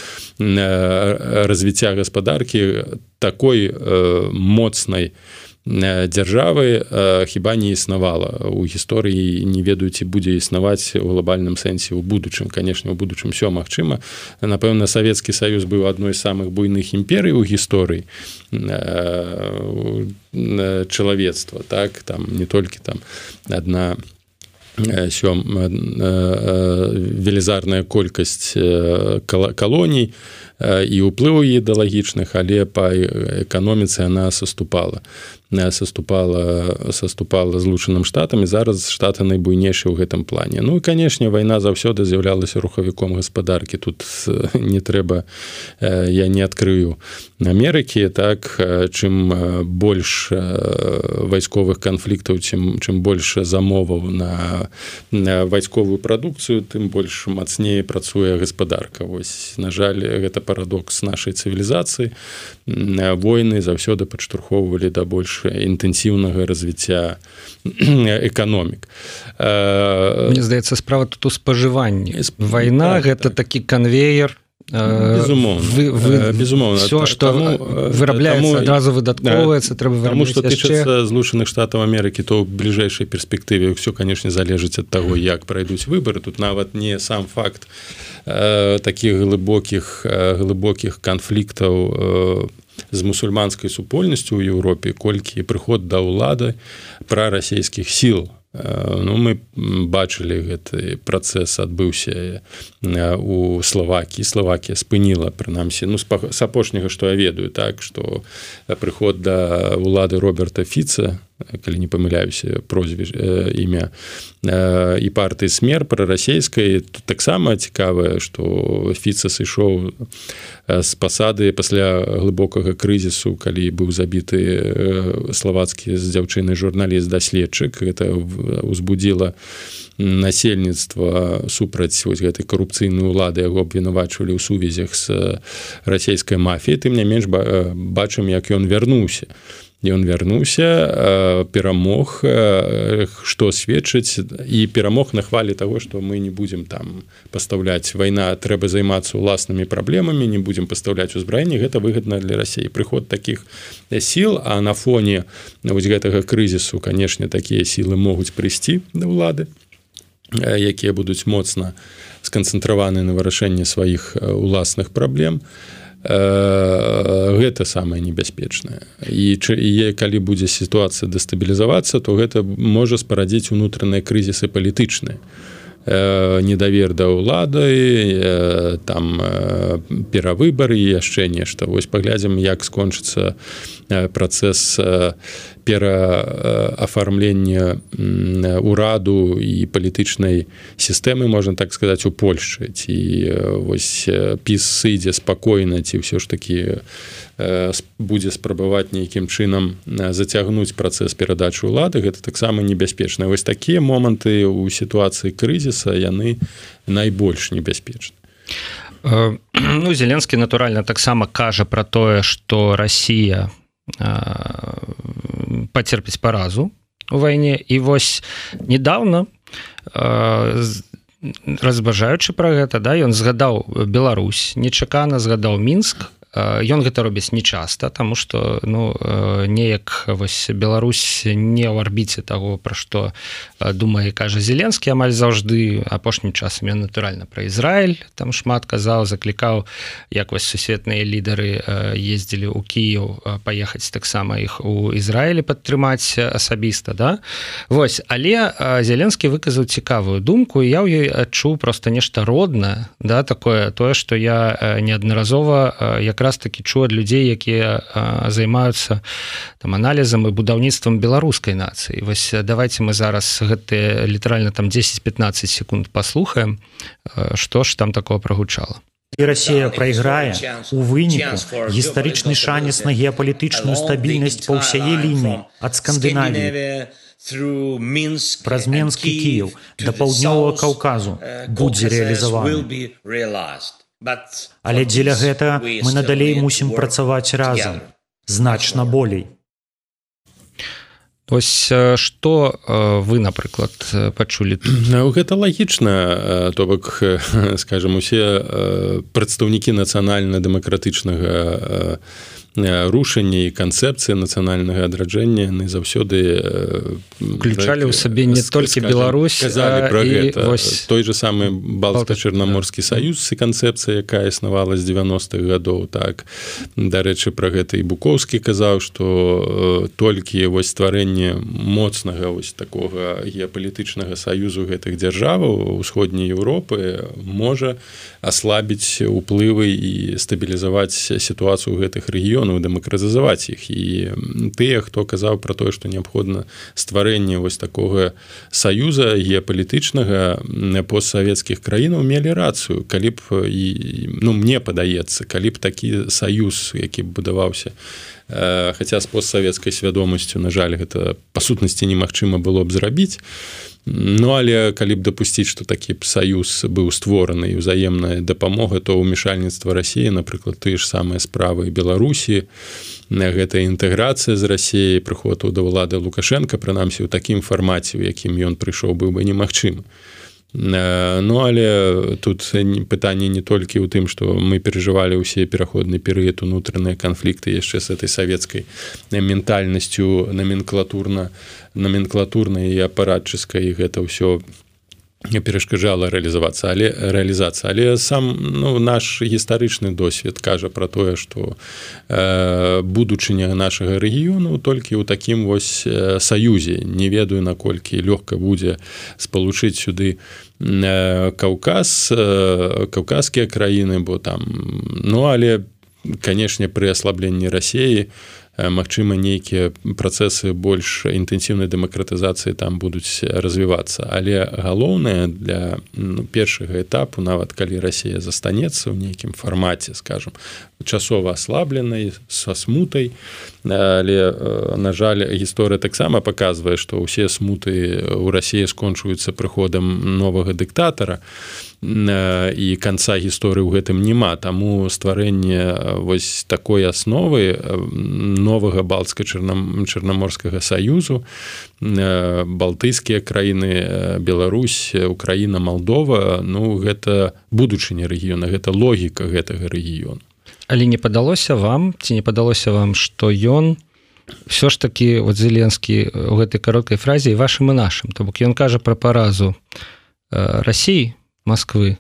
развіцця гаспадаркі такой э, моцнай э, дзяржавы э, хіба не існавала. У гісторыі не ведаюць будзе існаваць у глобальным сэнсе ў будучым. Канешне у будучым все магчыма. Напэўна савецкі саюз быў адной з самых буйных імперый у гісторыі чалавецтва так? Там не толькі там одна сём велізарная колькасць калоній і ўплыву ідэалагічных але па эканоміцы она саступала саступала саступала злучаным штатам і зараз штаты найбуйнейшыя ў гэтым плане. Ну і канешне вайна заўсёды з'яўлялася рухавіком гаспадаркі. Тут не трэба я не адкрыю Амерыкі так чым больш вайсковых канфліктаў чым чым больш замоваў на, на вайсковую прадукцыю тым больш мацнее працуе гаспадарка. Вось на жаль гэта парадокс нашай цывілізацыі. Войны заўсёды падштурхоўвалі да больш інтэнсіўнага развіцця эканомік Мне здаецца справа тут у спажыванні вайна так, гэта так. такі канвеер безумоўно вы, вы, безумоўно все что вырабляецца адразу выдатковаецца трэба тому что тычыцца злучаных штатаў Амерыкі то ў бліжэйшай перспектыве все канешне залежыць ад таго як пройдуць выборы тут нават не сам факт э, таких глыбокіх глыбокіх канфліктаў по з мусульманскай супольнасцю ў Еўропе колькі прыход да ўлады пра расійскіх сіл Ну мы бачылі гэты працэс адбыўся у Славакі Славакія спыніла прынамсі ну з апошняга што я ведаю так што прыход да ўлады Роберта Фіца калі не памыляюся прозвіш імя і партыі смер прарасійскай тут таксама цікавае што фіца сышоў з пасады пасля глыбокага крызісу калі быў забіты славацкі з дзяўчыны журналіст даследчык. Это узбудзіла насельніцтва супраць вось гэтай карупцыйнай улады. Яго абвінавачвалі ў сувязях з расійскай мафіяй. Тым не менш бачым як ён вярнуўся ён вярнуўся перамог што сведчыць і перамог на хвалі того что мы не будзем там пастаўляць вайна трэба займацца уласнымі праблемамі не будзем пастаўляць узбраенне гэта выгодна для рассеі прыход таких сіл а на фоне вось гэтага крызісу канешне такія сілы могуць прыйсці да ўлады якія будуць моцна сканцэнтраваны на вырашэнне сваіх уласных праблем. То гэта самае небяспечнае. І калі будзе сітуацыя дэстабілізавацца то гэта можа спарадзіць унутраныя крызісы палітычныя. Недавер да ўлады там перавыбары яшчэ нешта. Вось паглядзім як скончыцца працэс пераафармлення ураду і палітычнай сістэмы можна так сказаць у Польшчы ці вось піс сыдзе спакойна ці ўсё ж такі будзе спрабаваць нейкім чынам зацягнуць працэс перадачы ўлады. Гэта таксама небяспечна. Вось такія моманты ў сітуацыі крызіса яны найбольш небяспечны. Ну зеленскі натуральна таксама кажа про тое что Росія пацерпіць паразу у вайне і вось недавно разбажаючы про гэта да ён згадаў Беларусь нечакана згадаў мінск ён гэта робіць нечаста тому что ну неяк вось Беларусь не ў арбіце того пра што думае кажа зеленскі амаль заўжды. Апошнім часам ён натуральна пра Ізраиль там шмат казаў заклікаў як вось сусветныя лідары ездзілі ў Кіев паехаць таксама іх у Ізраілі падтрымаць асабіста да? Вось але зеленскі выказаў цікавую думку я ў ёй адчуў просто нешта родна да такое тое что я неаднаразова якраз якраз таки чу ад людзей якія займаюцца там аналізам і будаўніцтвам беларускай нацыі. Вось давайте мы зараз гэты літаральна там 10-15 секунд паслухаем что ж там такого прогучала Россия проиграе у выніку гістарычны шанец на геапалітычную стабільнасць па ўсяе лініі ад скандынаві праз менскі кіев да паўднёвага каўказу будзе рэалізаваны Але дзеля гэта мы надалей мусім працаваць разам. значна болей. Вось што вы напрыклад пачулі гэта лагічна то бок скажем усе прадстаўнікі нацыянальна-дэмакратычнага рушанне і канцэпцыі нацыянальнага адраджэння яны заўсёды включалі ў сабе не толькі Беларусь про вось... той же самы балска-чарнаморскі саюз і канцэпцыя якая існавала з 90-х гадоў так. Дарэчы про гэта і буковскі казаў что толькі вось стварэнне моцнага вось такога геапалітычнага саюзу гэтых дзяржаваў усходняй Еўропы можа аслабіць уплывы і стабілізаваць сітуацыю гэтых рэгіёнаў дэмакратызаваць іх. І тыя хто казаў про тое што неабходна стварэнне вось такога саюза геапалітычнага постсавецкіх краінаў мелі рацыю калі б і ну мне падаецца калі б такі саюз які б будаваўся хаця з постсавецкай свядомасцю на жаль гэта па сутнасці немагчыма было б зрабіць Ну але калі б дапусціць што такі саюз быў створаны ўзаемная дапамога то ўмешальніцтва рассіі напрыклад тыя ж самыя справы беларусі гэта інтэграцыя з рассіяй прыходу да ўлады лукашенко прынамсі ў такім фармаце у якім ён прыйшоў быў бы немагчым Ну але тут пытанне не толькі ў тым што мы перажывалі ўсе пераходны перыяд унутраныя канфлікты яшчэ з этой савецкай ментальнасцю номенклатурна номенклатурнай і апаратчыскай. Гэта ўсё перашкаджала рэалізавацца. Але рэалізацыя але сам ну наш гістарычны досвед кажа про тое что э, будучыня нашага рэгіёну толькі ў такім вось саюзе. Не ведаю наколькі лёгка будзе спалучыць сюды э, каўказ э, каўказскія краіны бо там ну але канешне пры аслабленні то Магчыма, нейкія працэсы больш інтэнсіўнай дэмакратызацыі там будуць развівацца. Але галоўнае для ну, першага этапу, нават калі Расія застанецца ў нейкім фармаце, скажем, часова аслабленай са смутай. Але на жаль, гісторыя таксама паказвае, што ўсе смуты ў рассіі скончваюцца прыходам новага дыктатара і канца гісторыі ў гэтым няма. Таму стварэнне вось такой асновы новага балцка чарнам чарнаморскага саюзу балтыйскія краіны Беларусь Украіна Малдова ну гэта будучыня рэгіёна гэта логіка гэтага рэгіёну. Але не падалося вам ці не падалося вам што ён все ж таки вот зеленскі у гэтай кароткай фразе вашым і нашим то бок ён кажа пра паразу Росіі Москвы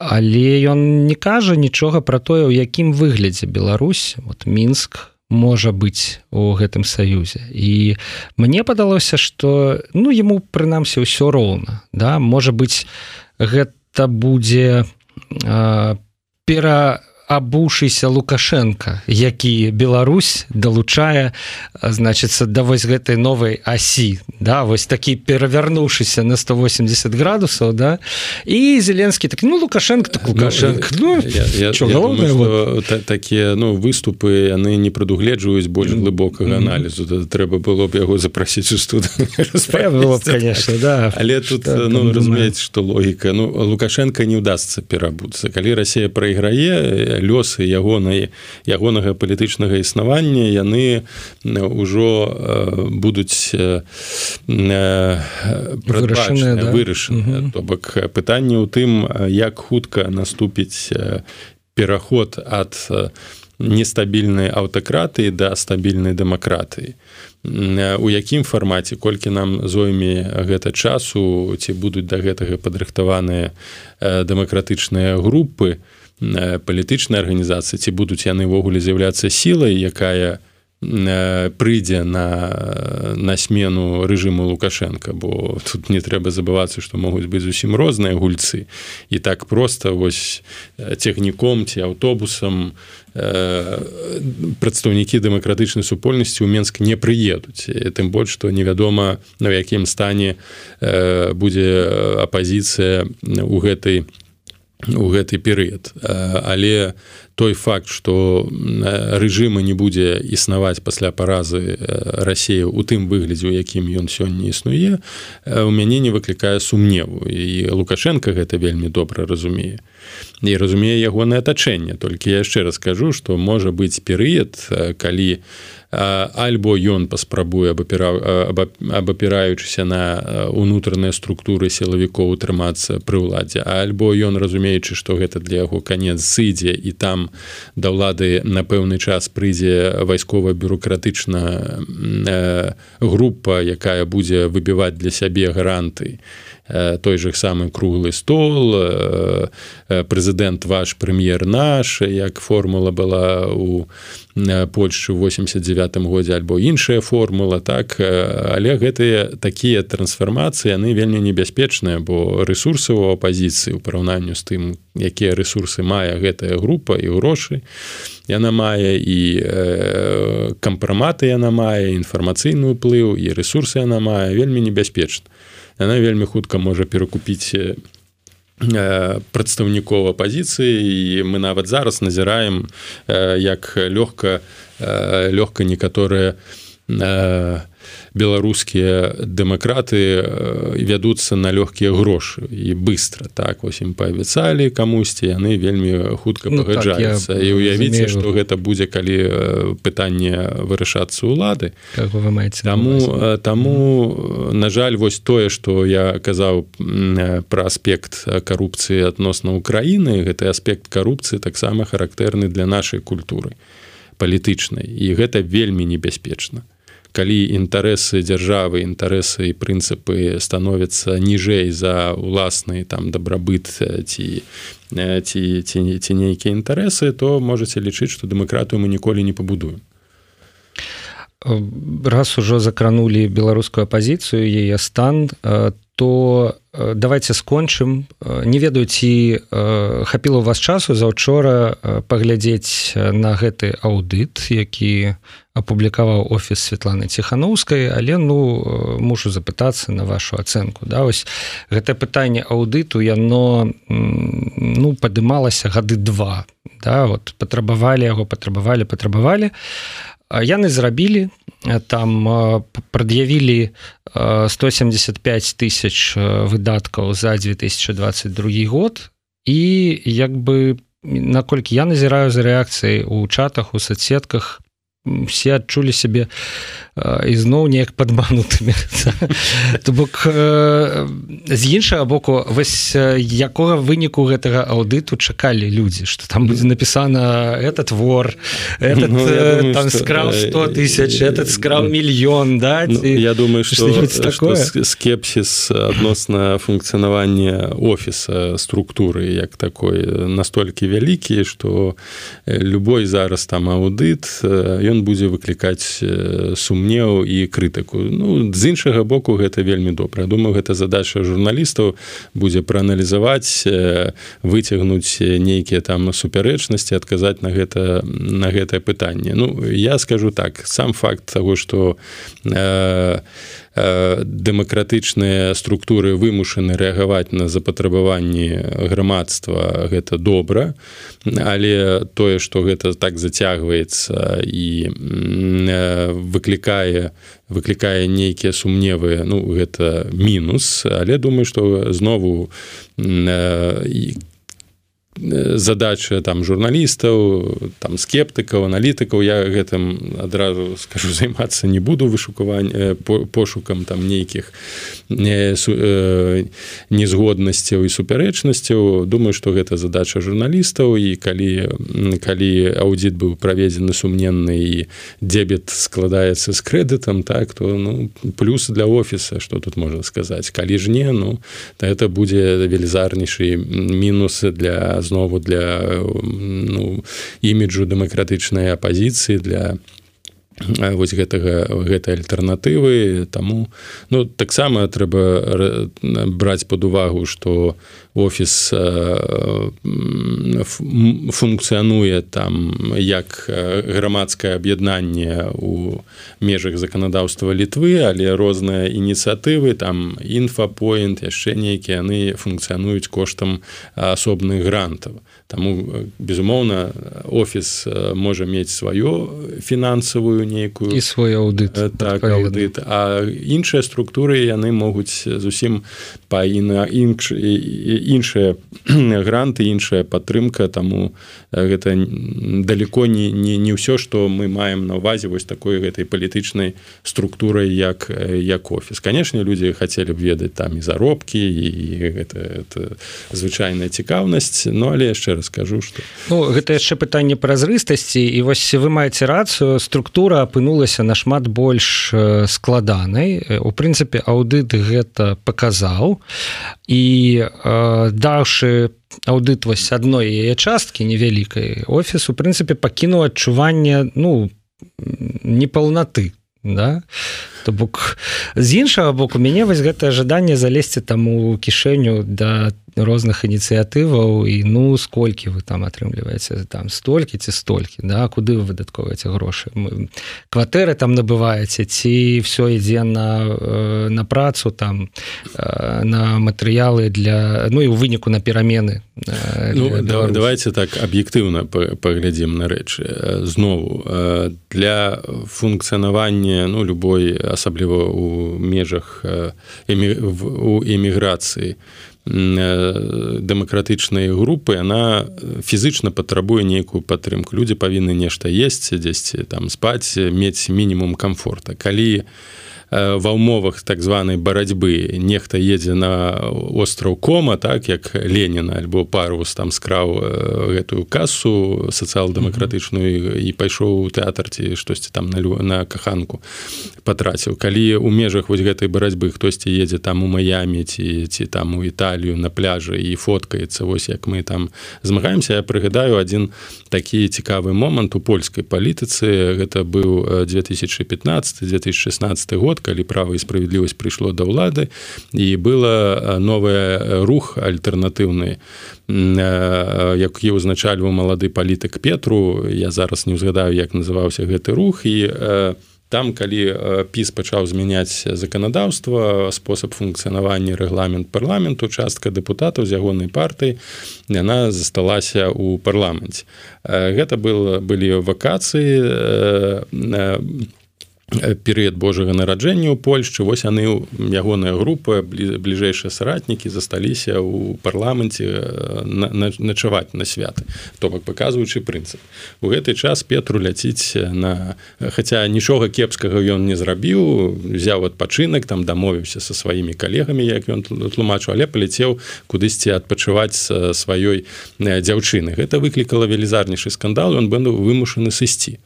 але ён не кажа нічога про тое у якім выглядзе Беларусь. Вот мінск можа быць у гэтым саюзе. І мне падалося что ну ему прынамсі ўсё роўна да. Можа быть гэта будзе пера абушыся лукашенко які Беларусь далучае значится да вось гэтай новой асі. Да вось такі перавярнуўшыся на 180 градусаў да. І зеленскі так ну лукашенко так лукашенко ну, ну, такія ну выступы яны не прадугледжваюць больш глыбокага аналізу. Трэба было б яго запрасіць у студ конечно да. Але тут ну, разумець что логіка. Ну лукашенко не удастся перабуцца калі Россия прайграе лёсы ягонай ягонага палітычнага існавання яны ўжо будуць вырашаны то бок пытанне ў тым як хутка наступіць пераход ад нестабільнай аўтакратыі да стабільнай дэмакратыі. У якім фармаце колькі нам зойме гэта часу ці будуць да гэтага падрыхтаваныя дэмакратычныя групы то палітычнай арганізацыі ці будуць яны ўвогуле з'яўляцца сілай якая прыйдзе на на смену рэжыму лукашенко бо тут не трэба забывацца што могуць быць зусім розныя гульцы. І так просто вось цягніком ці аўтобусам прадстаўнікі дэмакратычнай супольнасці ў менск не прыедуць. Тым больш што невядома на якім стане будзе апазіцыя у гэтай у у гэты перыяд. Але той факт что рэжыма не будзе існаваць пасля паразы рассея у тым выглядзе у якім ён сёння існуе у мяне не выклікае сумневу. І лукашенко гэта вельмі добра разумее і разумее ягонае атачэнне толькі яшчэ раскажу что можа быць перыяд калі альбо ён паспрабуе абапіраючыся на унутраныя структуры сілавікоў утрымацца пры ўладзе альбо ён разумеючы што гэта для яго канец сыдзе і там да ўлады на пэўны час прыйдзе вайскова-бюрократычна э, група якая будзе выбіваць для сябе гаранты той же самы круглы стол прэзідэнт ваш прэм'ер наш як формула была у Польшы 89 годзе альбо іншая формула так? Але гэтыя такія трансфармацыі яны вельмі небяспечныя бо ресурсы у апозіцыі у параўнанню з тым якія ресурсы мае гэтая група і грошы яна мае і кампраматы яна мае інфармацыйны ўплыў і ресурсы яна мае вельмі небяспечна яна вельмі хутка можа перакупіць э, прадстаўнікоў апозіцыі і мы нават зараз назіраем э, як лёгка э, лёгка некаторыя беларускія дэмакраты вядуцца на лёгкія грошы. І быстро так вось ім паабяцалі камусьці яны вельмі хутка ну, пагаджаюцца. Так, і уявіце што гэта будзе калі пытанне вырашацца ўлады вы маеце таму таму на жаль вось тое што я казаў пра аспект карупцыі адносна Украіны гэты аспект карупцыі таксама характэрны для нашай культуры палітычнай. І гэта вельмі небяспечна калі інтарэсы дзяржавы інтарэсы і прынцыпы становяцца ніжэй за ўласны там дабрабыт ці ці ці, ці нейкія інтарэсы то можете лічыць што дэмакратыю мы ніколі не пабудуем. Раз ужо закранули беларускую апозіцыю яе стан то давайте скончым. Не ведаю ці хапіла у вас часу заўчора паглядзець на гэты аўдыт які апублікаваў офіс Светланы ціхановскай. Але ну мушу запытацца на вашу ацэнку. Да вось гэта пытанне аўдыту яно ну падымалася гады два. Да вот патрабавалі яго патрабавалі патрабавалі. Яны зрабілі там прад'явілі 175 тысяч выдаткаў за 2022 год. І як бы наколькі я назіраю за рэакцыяй у чатах у соцсетках все адчулі сябе ізноў неяк падманутымі то бок з іншага боку вось якога выніку гэтага аўдыту чакалі людзі что там будзе напісана этот твор этот, ну, думаю, там скраў 100 тысяч этот скраў мільён да ну, я думаю что, что скепсіс адносна функцыянавання офіса структуры як такой настолькі вялікі что любой зараз там аўдыт ён будзе выклікаць сумнеў і крытыку. Ну з іншага боку гэта вельмі добра. Думаю гэта задача журналістаў будзе прааналізаваць выцягнуць нейкія там супярэчнасці адказаць на гэта на гэтае пытанне. Ну я скажу так сам факт того что э, дэмакратычныя структуры вымушаны рэагаваць на запатрабаванні грамадства гэта добра але тое што гэта так зацягваецца і выклікае выклікае нейкія сумневы ну гэта мінус. Але думаю што знову задача там журналістаў там скептыкаў аналітыкаў я гэтым адразу скажу займацца не буду вышукавань пошукам там нейкіх незгоднасцяў і супярэчнасцяў. Думаю что гэта задача журналістаў. І калі калі аўдзіт быў праведзены сумненны і дебет складаецца з крэдытам так то ну плюс для офіса что тут можна сказаць. Калі ж не ну то это будзе велізарнейшы мінусы для знову для ну, іміджу дэмакратычнай апозіцыі для вось гэтага гэтай альтэрнатывы. Таму ну таксама трэба браць под увагу что офіс функцыянуе там як грамадскае аб'яднанне у межах заканадаўства літвы але розныя ініцыятывы там інфапоінт яшчэ нейкія яны функцыянуюць коштам асобных грантаў Таму безумоўна офіс можа мець сваю фінансавую нейкую і свой аўдыт так аўдыт а іншыя структуры яны могуць зусім па і на інш іншыя гранты іншая падтрымка. Таму гэта далеко не не не ўсё што мы маем на увазе вось такой гэтай палітычнай структурай як як офіс. Канешне людзі хацелі б ведаць там і заробкі і гэта, гэта звычайная цікаўнасць. Ну але яшчэ раз скажу что ну, гэта яшчэ пытанне празрыстасці і вось вы маеце рацыю структура апынулася нашмат больш складанай. У прынцыпе аўдыт гэта паказаў. І э, даўшы аўдыт вось адной яе часткі невялікай офіс у прынцыпе пакінуў адчуванне ну непаўнаты да то бок з іншага боку мяне вось гэтае жаданне залезці там у кішэню да розных ініцыятываў і ну сколькі вы там атрымліваеце там столькі ці столькі да куды вы выдаткоўваеце грошы? Кватэры там набываеце ці все ідзе на э, на працу там э, на матэрыялы для ну і ў выніку на перамены э, ну, давайте так аб'ектыўна паглядзім на рэчы. Знову для функцыянавання ну любой асабліва у межах у эміграцыі дэмакратычнай групы она фізычна патрабуе нейкую падтрымку людзі павінны нешта есці дзесьці там спаць мець мінімум комфорта калі у ва ўмовах так званай барацьбы нехта едзе на остраў кома так як Леніна альбо парус там скраў гэтую касу сацыял-дэмакратычную і пайшоў у тэатр ці штосьці там на на каханку патраціў. Калі у межах вось гэтай барацьбы хтосьці едзе там у маямі ці ці там у італію на пляжы і фоткаецца вось як мы там змагаемся я прыгадаю один такі цікавы момант у польскай палітыцы. Гэта быў 2015 2016 год калі права і справядлівасць прыйшло да ўлады і было новая рух альтэрнатыўны які ўзначальваў малады палітык Петру. Я зараз не ўзгадаю як называўся гэты рух. І там калі піс пачаў змяняць заканадаўства спосаб функцыянавання рэгламент парламенту частка дэпутатаў з ягонай партыі яна засталася ў парламенце. Гэта было былі вакацыі на перыяд Божага нараджэння ў Польшчы. Вось яны ягоная група бліжэйшыя соратнікі засталіся ў парламенце начаваць на святы. То бок паказваючы прынцып. У гэты час Петру ляціць на хаця нічога кепскага ён не зрабіў взяў адпачынак там дамовіўся са сваімі калегамі як ён тлумачу але паляцеў кудысьці адпачываць сваёй дзяўчыны гэта выклікала велізарнейшы скандал ён быў вымушаны сысці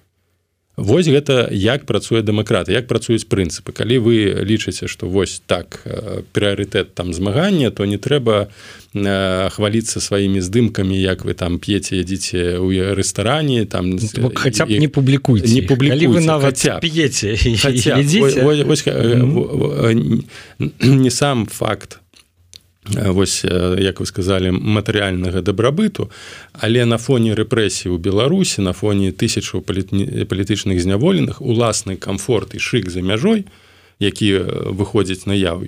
Вось гэта як працуе дэмакрат як працуюць прынцыпы. Калі вы лічыце што вось так э, прыярытэт там змагання то не трэба э, хваліцца сваімі здымкамі як вы там п'еце ядзіце ў рэстаране там хаця б не публікуйце не публі вы нават п'еце не сам факт вось як вы сказали матэрыяльнага дабрабыту. Але на фоне рэпрэсій у беларусі на фоне тысячу палітычных зняволеных уласны комфорт і шык за мяжой які выходзіць наяў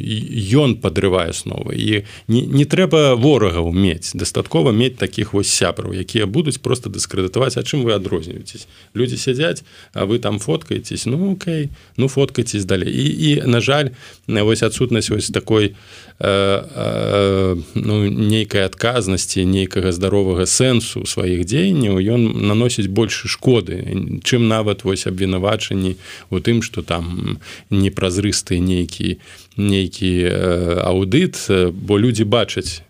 ён падрывае асновы і не, не трэба ворагаў мець дастаткова мець такіх вось сябраў якія будуць просто дыскрэдытаваць А чым вы адрозніваецесь. Людзі сядзяць а вы там фоткаецесь ну окей ну фоткайцесь далей. І, і на жаль вось адсутнасць вось такой э, э, ну нейкай адказнасці нейкага здаровага сэнсу сваіх дзеянняў ён наносіць больше шкоды чым нават вось абвінавачанні у тым что там не праз празрысты нейкі нейкі аўдыт бо людзі бачаць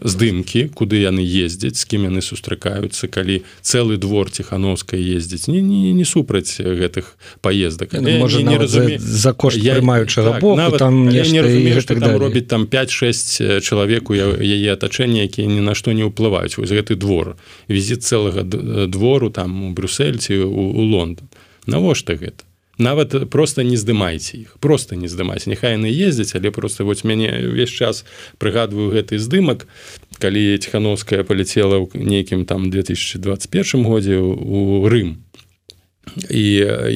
здымкі куды яны ездзяць з кім яны сустракаюцца калі цэлы двор ціхановскай ездзіць. Не не, не супраць гэтых поездак ну, можа не разуме за кошт прымаючага так, там не разумею так там робіць там 5-6 чалавеку яе атачэння якія ні на што не ўплываюць. Вось гэты двор. Візіт цэлага двору там у брюссельці у, у Лондон. Навошта гэта нават просто не здымайце іх. Просто не здымаць няхай яны ездзяць але просто вось мяне ўвесь час прыгадваю гэты здымак калі ціхановская паляцела ў нейкім там 2021 годзе у Рым і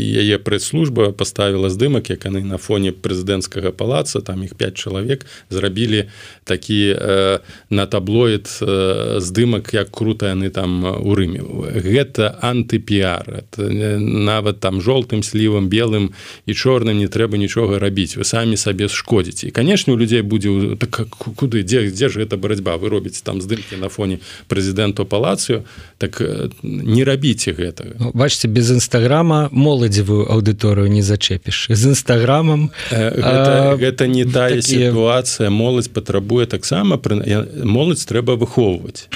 яе прэс-служба поставила здымак як яны на фоне прэзідэнцкага палаца там іх 5 чалавек зрабілі такі э, на таблоид э, здымак як круто яны там у рыме. Гэта антыпіар. Нават там жоўтым слівам белым і чорным не трэба нічога рабіць. Вы самі сабе шкодзіце. І канешне у людзей будзе так, куды дзе дзе ж гэта барацьба? Вы робіце там здымкі на фоне прэзідэнту палацыю так не рабіце гэта ну, бачце без інстаграма нстаграма моладзевую аўдыторыю не зачэпіш. З нстаграмам гэта, гэта не тая такі... сітуацыя. Моладзь патрабуе таксама моладзь трэба выхоўваць.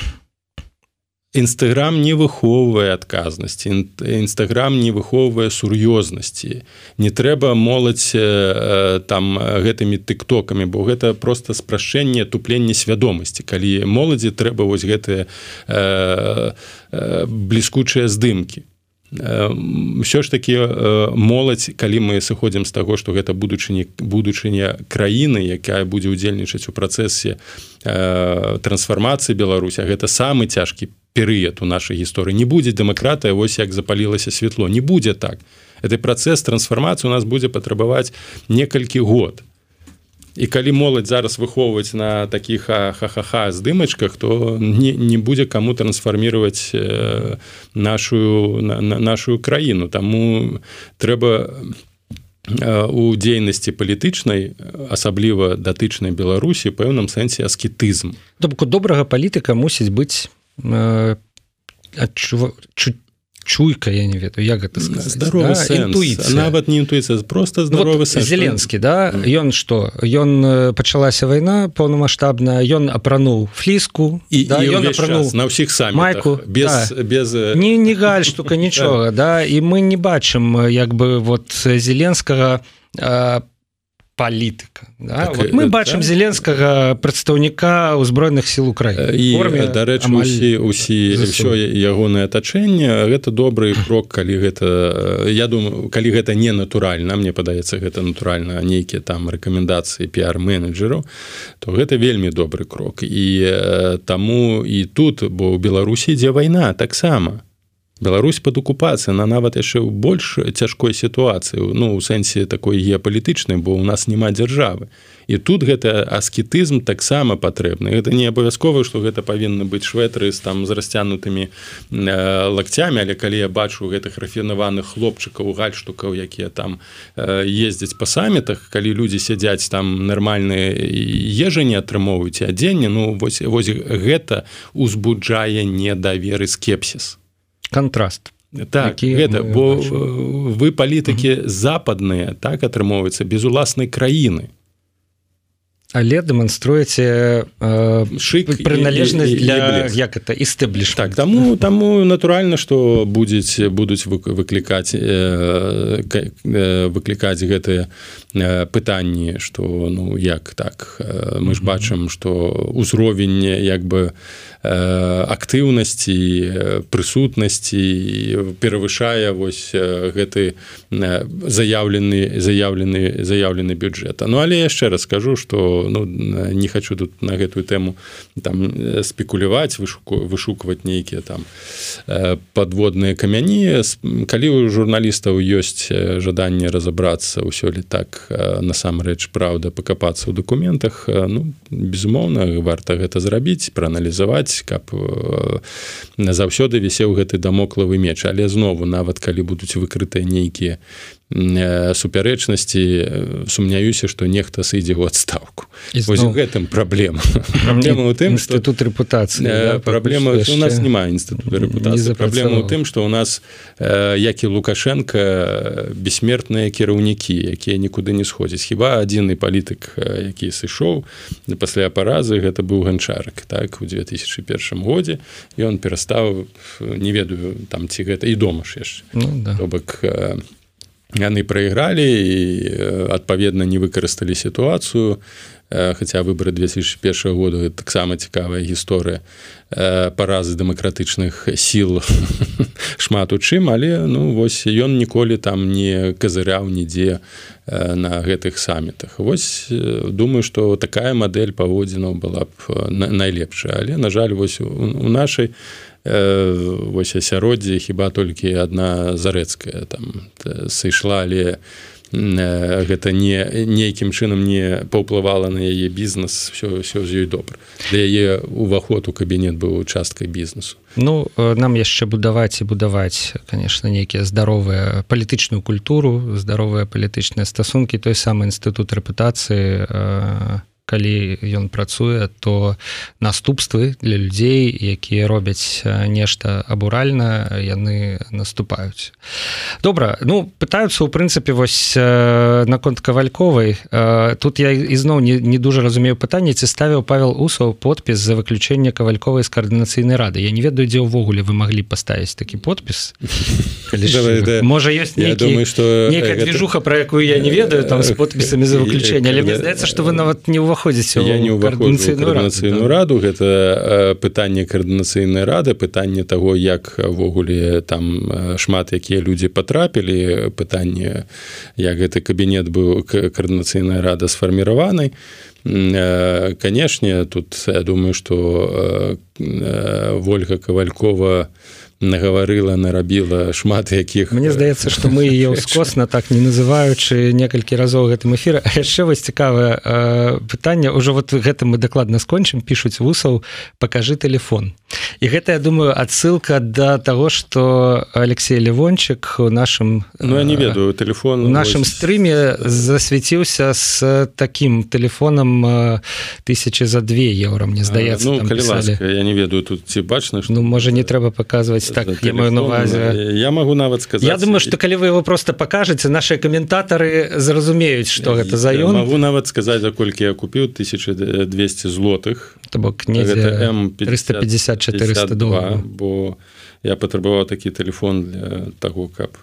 Інстаграм не выхоўвае адказнасці. Нстаграм не выхоўвае сур'ёзнасці. Не трэба моладзь там гэтымі тыктокамі бо гэта просто спрашчэнне тупленне свядомасці. Калі моладзі трэба вось гэтыя э, э, бліскучыя здымкі ўсё ж такі моладзь калі мы сыходзім з таго што гэта будучыні будучыня краіны якая будзе ўдзельнічаць у працэсе трансфармацыі Беларуся гэта самы цяжкі перыяд у нашай гісторыі. Не будзе дэмакратыя вось як запалілася святло. Не будзе так. Это працэс трансфармацыі у нас будзе патрабаваць некалькі год і калі моладзь зараз выхоўваць на таких ха-ха-ха здымачках то не, не будзе каму трансфармировать э, нашу на, на нашу краіну. Таму трэба у дзейнасці палітычнай асабліва датычнай беларусі пэўным сэнсе аскетызм. Добрага палітыка мусіць быць э, адчува чуть чуйка я не ведаю як гэта здоровы да? інтуіцыя нават не інтуіцыя просто здоровы вот, зеленскі да ён что? Ён пачалася вайна паўнамасштабная ён апрануў фліску і, да, ён апрануў на ўсіх сам майку без да. без не не галь штука нічога да і мы не бачым як бы вот зеленскага по палітыка да? так, вот мы бачым да? зеленскага прадстаўніка ўзброеных сіл Украіны і дарэчы усі усі ўсё ягонае атачэнне гэта добрый крок калі гэта я думаю калі гэта не натуральна мне падаецца гэта натуральна нейкія там рэкамендацыі піар-менеджераў то гэта вельмі добры крок і таму і тут бо ў беларусі ідзе вайна таксама Беларусь под окупацыя на нават яшчэ ў больш цяжкой сітуацыі ну у сэнсе такой геапалітычнай бо у нас няма дзяржавы. І тут гэта аскетызм таксама патрэбны. Это не абавязкова што гэта павінны быць шветры з там з расцянутымі э, лакцямі але калі я бачу гэтых рафінаваных хлопчыкаў гальштукаў якія там э, ездзяць па самітах калі людзі сядзяць там нармальныя ежа не атрымоўваюць адзенне ну вось вось гэта узбуджае недаверы скепсіс контраст так гэта бо бачым. вы палітыкі западныя так атрымоўваецца без уласнай краіны але дэманструеце э, шик прыналежнасць для як это істэбліш так таму таму натуральна што будзець будуць выклікаць э, э, выклікаць гэтыя пытанні што ну як так? Мы ж бачым што ўзровень як бы актыўнасці э, прысутнасці перавышае вось э, гэты заяўлены заяўлены заяўлены бюджэта Ну але яшчэ раз скажу что ну не хочу тут на гэтую тэму там спекуляваць вышуку вышукваць нейкія там подводныя камяні. Калі у журналістаў ёсць жаданне разаобрацца ўсё ли так насамрэч праўда пакапацца ў дакументах ну безумоўна варта гэта зрабіць прааналізаваць чакаць каб э, заўсёды вісеў гэты дамоклавы меч. Але знову нават калі будуць выкрытыя нейкія супярэчнасці э, сумняюся што нехта сыдзе ў адстаўку зноў... гэтым праблема праблема у тым что тут рэпутацыя праблема у нас няма інстытута рэпутацыі праблема ў тым што у нас як і лукашенко бессмертныя кіраўнікі якія нікуды не сходзяць. Хіба адзіны палітык які сышоў пасля паразы гэта быў ганчарак так у 2001 годзе ён перастаў не ведаю там ці гэта і дома ж яшчэ. Ну, да. бок яны прайгралі і адпаведна не выкарысталі сітуацыю. Хаця выборы 2001 году таксама цікавая гісторыя. Паразы дэмакратычных сіл шмат у чым але ну вось ён ніколі там не казыряў нідзе на гэтых самітах. Вось думаю што такая мадэль паводзінаў была б найлепшая. Але на жаль вось у нашай вось асяроддзе хіба толькі адна зарэцкая там сышла але не гэта не нейкім чынам не паўплывала на яе бізнес все все з ёй добра. Для яе уваход у кабінет быў часткай бізнесу. Ну нам яшчэ будаваць і будаваць конечно нейкія здаровыя палітычную культуру здаровыя палітычныя стасункі той самы інстытут рэпутацыі калі ён працуе то наступствы для людзей якія робяць нешта абуральна яны наступаюць. Добра ну пытаюцца у прынцыпе вось наконт кавальковай. Тут я ізноў не, не дуже разумею пытанне ці ставіў павел усаў подпіс за выключэнне кавальковай з каардынацыйнай рады. Я не ведаю дзе ўвогуле вы маглі паставіць такі подпіс. Можа ёсць думаю что движуха про якую я не ведаю там з подпісамі за выключэнне але мне здаецца что вы нават не ўваходзіце я не каардынацыйную раду гэта пытанне каардынацыйнай рады пытанне того як ввогуле там шмат якія людзі потрапілі пытанне як гэты кабінет быў каардынацыйная рада сфарміраванай канешне тут я думаю что ольга кавалькова у нагаварыла нарабіла шмат якіх Мне здаецца што мы ее скосна так не называючы некалькі разоў гэтым эфіры. Яшчэ вось цікавае пытанне. Ўжо вот гэта мы дакладна скончым пишутць вусаў покажы телефон і гэта я думаю адсылка до того что Алексей левончик у нашим Ну я не ведаю телефон у нашем вось... стрыме засвяціўся с таким телефоном тысячи за две еўра мне здаецца ну, ласка, я не ведаю тут ці бачна Ну можа не трэба так я маю на увазе я могу нават сказать я думаю что калі вы его просто покажете наши каментатары зразумеюць что гэта за ён могу нават сказать за колькі я купіў 1200 злотых то бок не 350 402 бо я патрабаваў такі телефон для того каб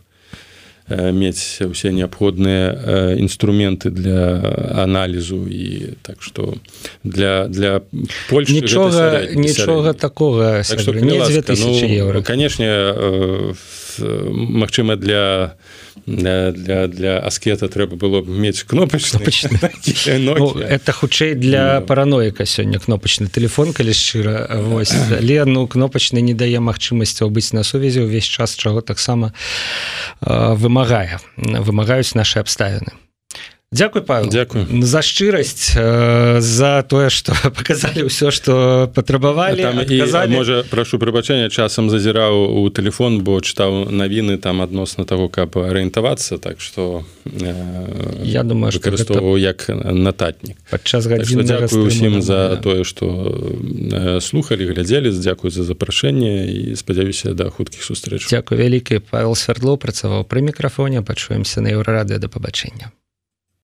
мець усе неабходныя інструменты для аналізу і так что для для Польши нічога нічога такого так, что, ну, канешне Мачыма для для, для, для аскета трэба было мець кнопачны ну, это хутчэй для no. параноіка сёння кнопачны телефон калі шчыра вось але ну кнопачны не дае магчымасцяў быць на сувязі ўвесь час чаго таксама вымагае вымагаюць наши абставіны Дякуй Павел. Дякую за шчырасць за тое что показалі ўсё что патрабавалі можа прошу прыбачэння часам зазіраў у телефон бо чытаў навіны там адносна того каб арыентавацца так что э, я думаю выкарыстоўваў гэта... як нататнік. падчас дзякую усім за тое что слухали глядзелі. Дзякую за запрашэнне і спадзяюся да хуткіх сустрэч. Дякую вялікі Павел свердло працаваў пры мікрафоне. Пачуемся на еўрарадыё. Да пабачэння